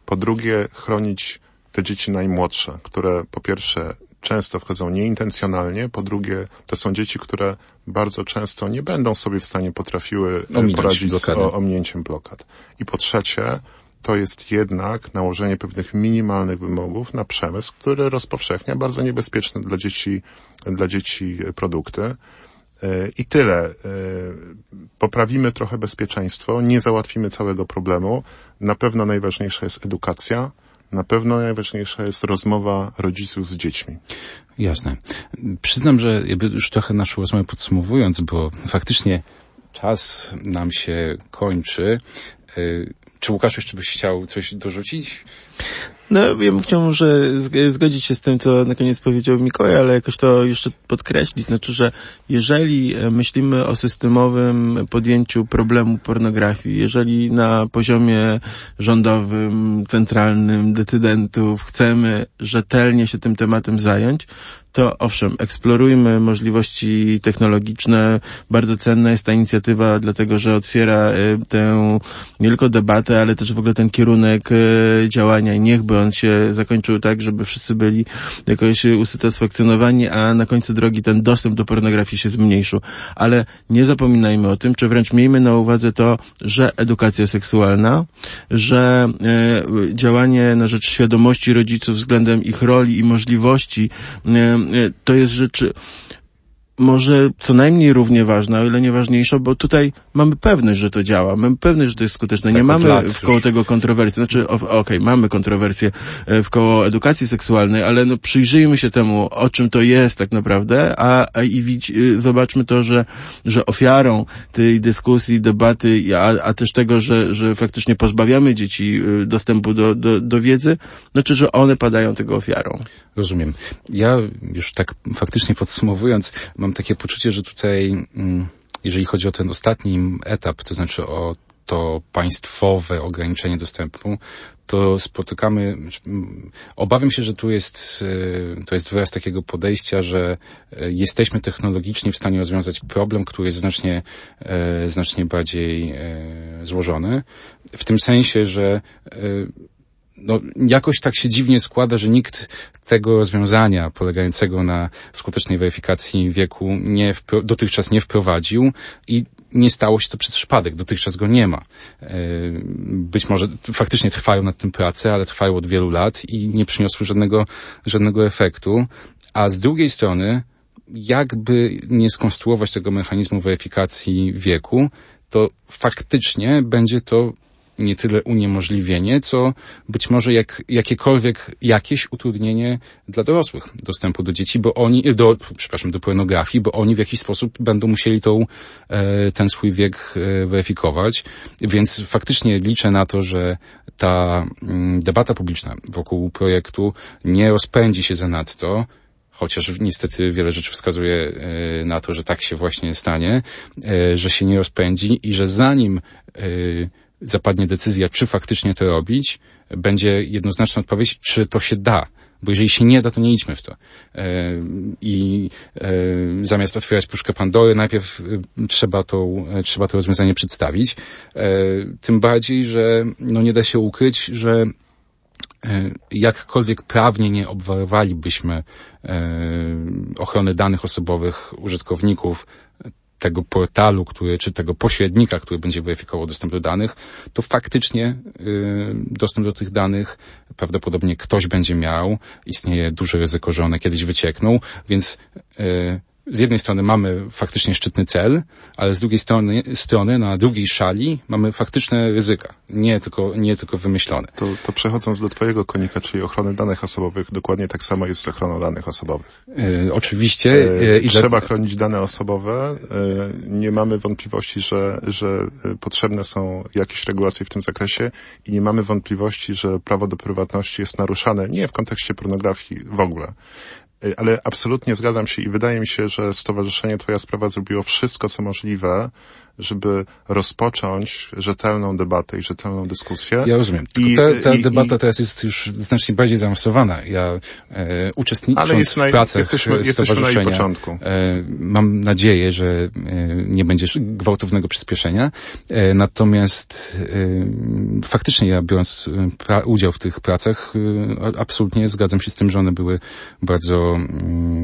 Po drugie, chronić te dzieci najmłodsze, które po pierwsze często wchodzą nieintencjonalnie, po drugie to są dzieci, które bardzo często nie będą sobie w stanie potrafiły e, Ominąć poradzić z ominięciem blokad. I po trzecie, to jest jednak nałożenie pewnych minimalnych wymogów na przemysł, który rozpowszechnia bardzo niebezpieczne dla dzieci, dla dzieci produkty. E, I tyle. E, poprawimy trochę bezpieczeństwo, nie załatwimy całego problemu. Na pewno najważniejsza jest edukacja na pewno najważniejsza jest rozmowa rodziców z dziećmi. Jasne. Przyznam, że już trochę naszą rozmowę podsumowując, bo faktycznie czas nam się kończy. Y, czy Łukasz jeszcze byś chciał coś dorzucić? No, ja bym chciał może zgodzić się z tym, co na koniec powiedział Mikołaj, ale jakoś to jeszcze podkreślić. Znaczy, że jeżeli e, myślimy o systemowym podjęciu problemu pornografii, jeżeli na poziomie rządowym, centralnym, decydentów chcemy rzetelnie się tym tematem zająć, to owszem, eksplorujmy możliwości technologiczne. Bardzo cenna jest ta inicjatywa, dlatego że otwiera e, tę nie tylko debatę, ale też w ogóle ten kierunek e, działania i niechby on się zakończył tak, żeby wszyscy byli jakoś usatysfakcjonowani, a na końcu drogi ten dostęp do pornografii się zmniejszył. Ale nie zapominajmy o tym, czy wręcz miejmy na uwadze to, że edukacja seksualna, że e, działanie na rzecz świadomości rodziców względem ich roli i możliwości e, to jest rzecz może co najmniej równie ważna, o ile nie ważniejsza, bo tutaj mamy pewność, że to działa, mamy pewność, że to jest skuteczne. Tak, nie mamy lat w koło już. tego kontrowersji. Znaczy, okej, mamy kontrowersje e, w koło edukacji seksualnej, ale no przyjrzyjmy się temu, o czym to jest tak naprawdę, a, a i widz, y, zobaczmy to, że, że ofiarą tej dyskusji, debaty, a, a też tego, że, że faktycznie pozbawiamy dzieci y, dostępu do, do, do wiedzy, znaczy, że one padają tego ofiarą. Rozumiem. Ja już tak faktycznie podsumowując, mam takie poczucie, że tutaj, mm, jeżeli chodzi o ten ostatni etap, to znaczy o to państwowe ograniczenie dostępu, to spotykamy, mm, obawiam się, że tu jest, e, to jest wyraz takiego podejścia, że e, jesteśmy technologicznie w stanie rozwiązać problem, który jest znacznie, e, znacznie bardziej złożony. W tym sensie, że no, jakoś tak się dziwnie składa, że nikt tego rozwiązania polegającego na skutecznej weryfikacji wieku nie dotychczas nie wprowadził i nie stało się to przez przypadek. Dotychczas go nie ma. E, Być może faktycznie trwają nad tym prace, ale trwają od wielu lat i nie przyniosły żadnego, żadnego efektu. A z drugiej strony, jakby nie skonstruować tego mechanizmu weryfikacji wieku, to faktycznie będzie to nie tyle uniemożliwienie, co być może jak, jakiekolwiek, jakieś utrudnienie dla dorosłych dostępu do dzieci, bo oni, do, przepraszam, do pornografii, bo oni w jakiś sposób będą musieli tą, e, ten swój wiek e, weryfikować. Więc faktycznie liczę na to, że ta mm, debata publiczna wokół projektu nie rozpędzi się zanadto, chociaż niestety wiele rzeczy wskazuje e, na to, że tak się właśnie stanie, że się nie rozpędzi i że zanim zapadnie decyzja, czy faktycznie to robić, będzie jednoznaczna odpowiedź, czy to się da. Bo jeżeli się nie da, to nie idźmy w to. E, I e, zamiast otwierać puszkę Pandory, najpierw e, trzeba, e, trzeba to rozwiązanie przedstawić. Tym bardziej, że no nie da się ukryć, że jakkolwiek prawnie nie obwarowalibyśmy ochrony danych osobowych użytkowników tego portalu, który, czy tego pośrednika, który będzie weryfikował dostęp do danych, to faktycznie y, dostęp do tych danych prawdopodobnie ktoś będzie miał. Istnieje duże ryzyko, że one kiedyś wyciekną, więc y, z jednej strony mamy faktycznie szczytny cel, ale z drugiej strony, strony na drugiej szali mamy faktyczne ryzyka, nie tylko, nie tylko wymyślone. To, to przechodząc do twojego konika, czyli ochrony danych osobowych, dokładnie tak samo jest z ochroną danych osobowych. Y, oczywiście. E, y, i Trzeba dla- chronić dane osobowe. E, Nie mamy wątpliwości, że, że e, potrzebne są jakieś regulacje w tym zakresie i nie mamy wątpliwości, że prawo do prywatności jest naruszane nie w kontekście pornografii w ogóle. E, Ale absolutnie zgadzam się i wydaje mi się, że Stowarzyszenie Twoja Sprawa zrobiło wszystko, co możliwe, żeby rozpocząć rzetelną debatę i rzetelną dyskusję. Ja rozumiem. I- ta, ta i- debata i- teraz jest już znacznie bardziej zaawansowana. Ja e, uczestnicząc w pracach jesteśmy- jesteśmy na początku. E, mam nadzieję, że e, nie będzie gwałtownego przyspieszenia. E, natomiast e, faktycznie ja biorąc e, pra, udział w tych pracach, e, absolutnie zgadzam się z tym, że one były bardzo mm,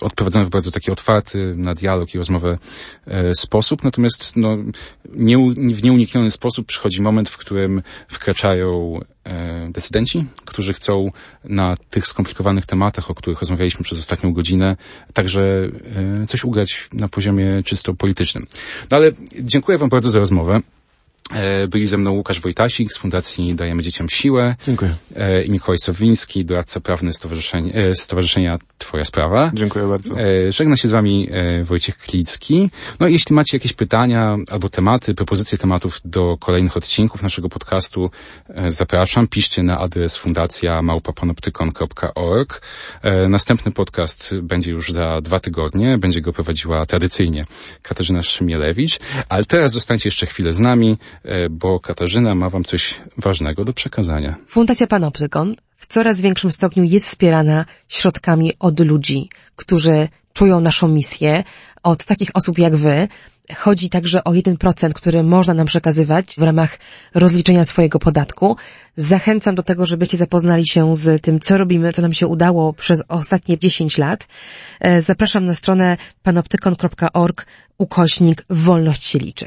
odprowadzone w bardzo taki otwarty na dialog i rozmowę e, sposób. Natomiast no, nie, w nieunikniony sposób przychodzi moment, w którym wkraczają e, decydenci, którzy chcą na tych skomplikowanych tematach, o których rozmawialiśmy przez ostatnią godzinę, także e, coś ugrać na poziomie czysto politycznym. No ale dziękuję Wam bardzo za rozmowę. E, Byli ze mną Łukasz Wojtasik z Fundacji Dajemy Dzieciom Siłę Dziękuję. e, i Mikołaj Sowiński, doradca prawny Stowarzyszenia, e, Stowarzyszenia Twoja Sprawa. Dziękuję bardzo. Żegna się z Wami Wojciech Klicki. No i jeśli macie jakieś pytania albo tematy, propozycje tematów do kolejnych odcinków naszego podcastu, zapraszam. Piszcie na adres fundacja małpapanoptykon.org. Następny podcast będzie już za dwa tygodnie. Będzie go prowadziła tradycyjnie Katarzyna Szymielewicz. Ale teraz zostańcie jeszcze chwilę z nami, bo Katarzyna ma Wam coś ważnego do przekazania. Fundacja Panoptykon w coraz większym stopniu jest wspierana środkami od ludzi, którzy czują naszą misję, od takich osób jak wy. Chodzi także o 1%, który można nam przekazywać w ramach rozliczenia swojego podatku. Zachęcam do tego, żebyście zapoznali się z tym, co robimy, co nam się udało przez ostatnie 10 lat. E, Zapraszam na stronę panoptykon.org ukośnik wolność się liczy.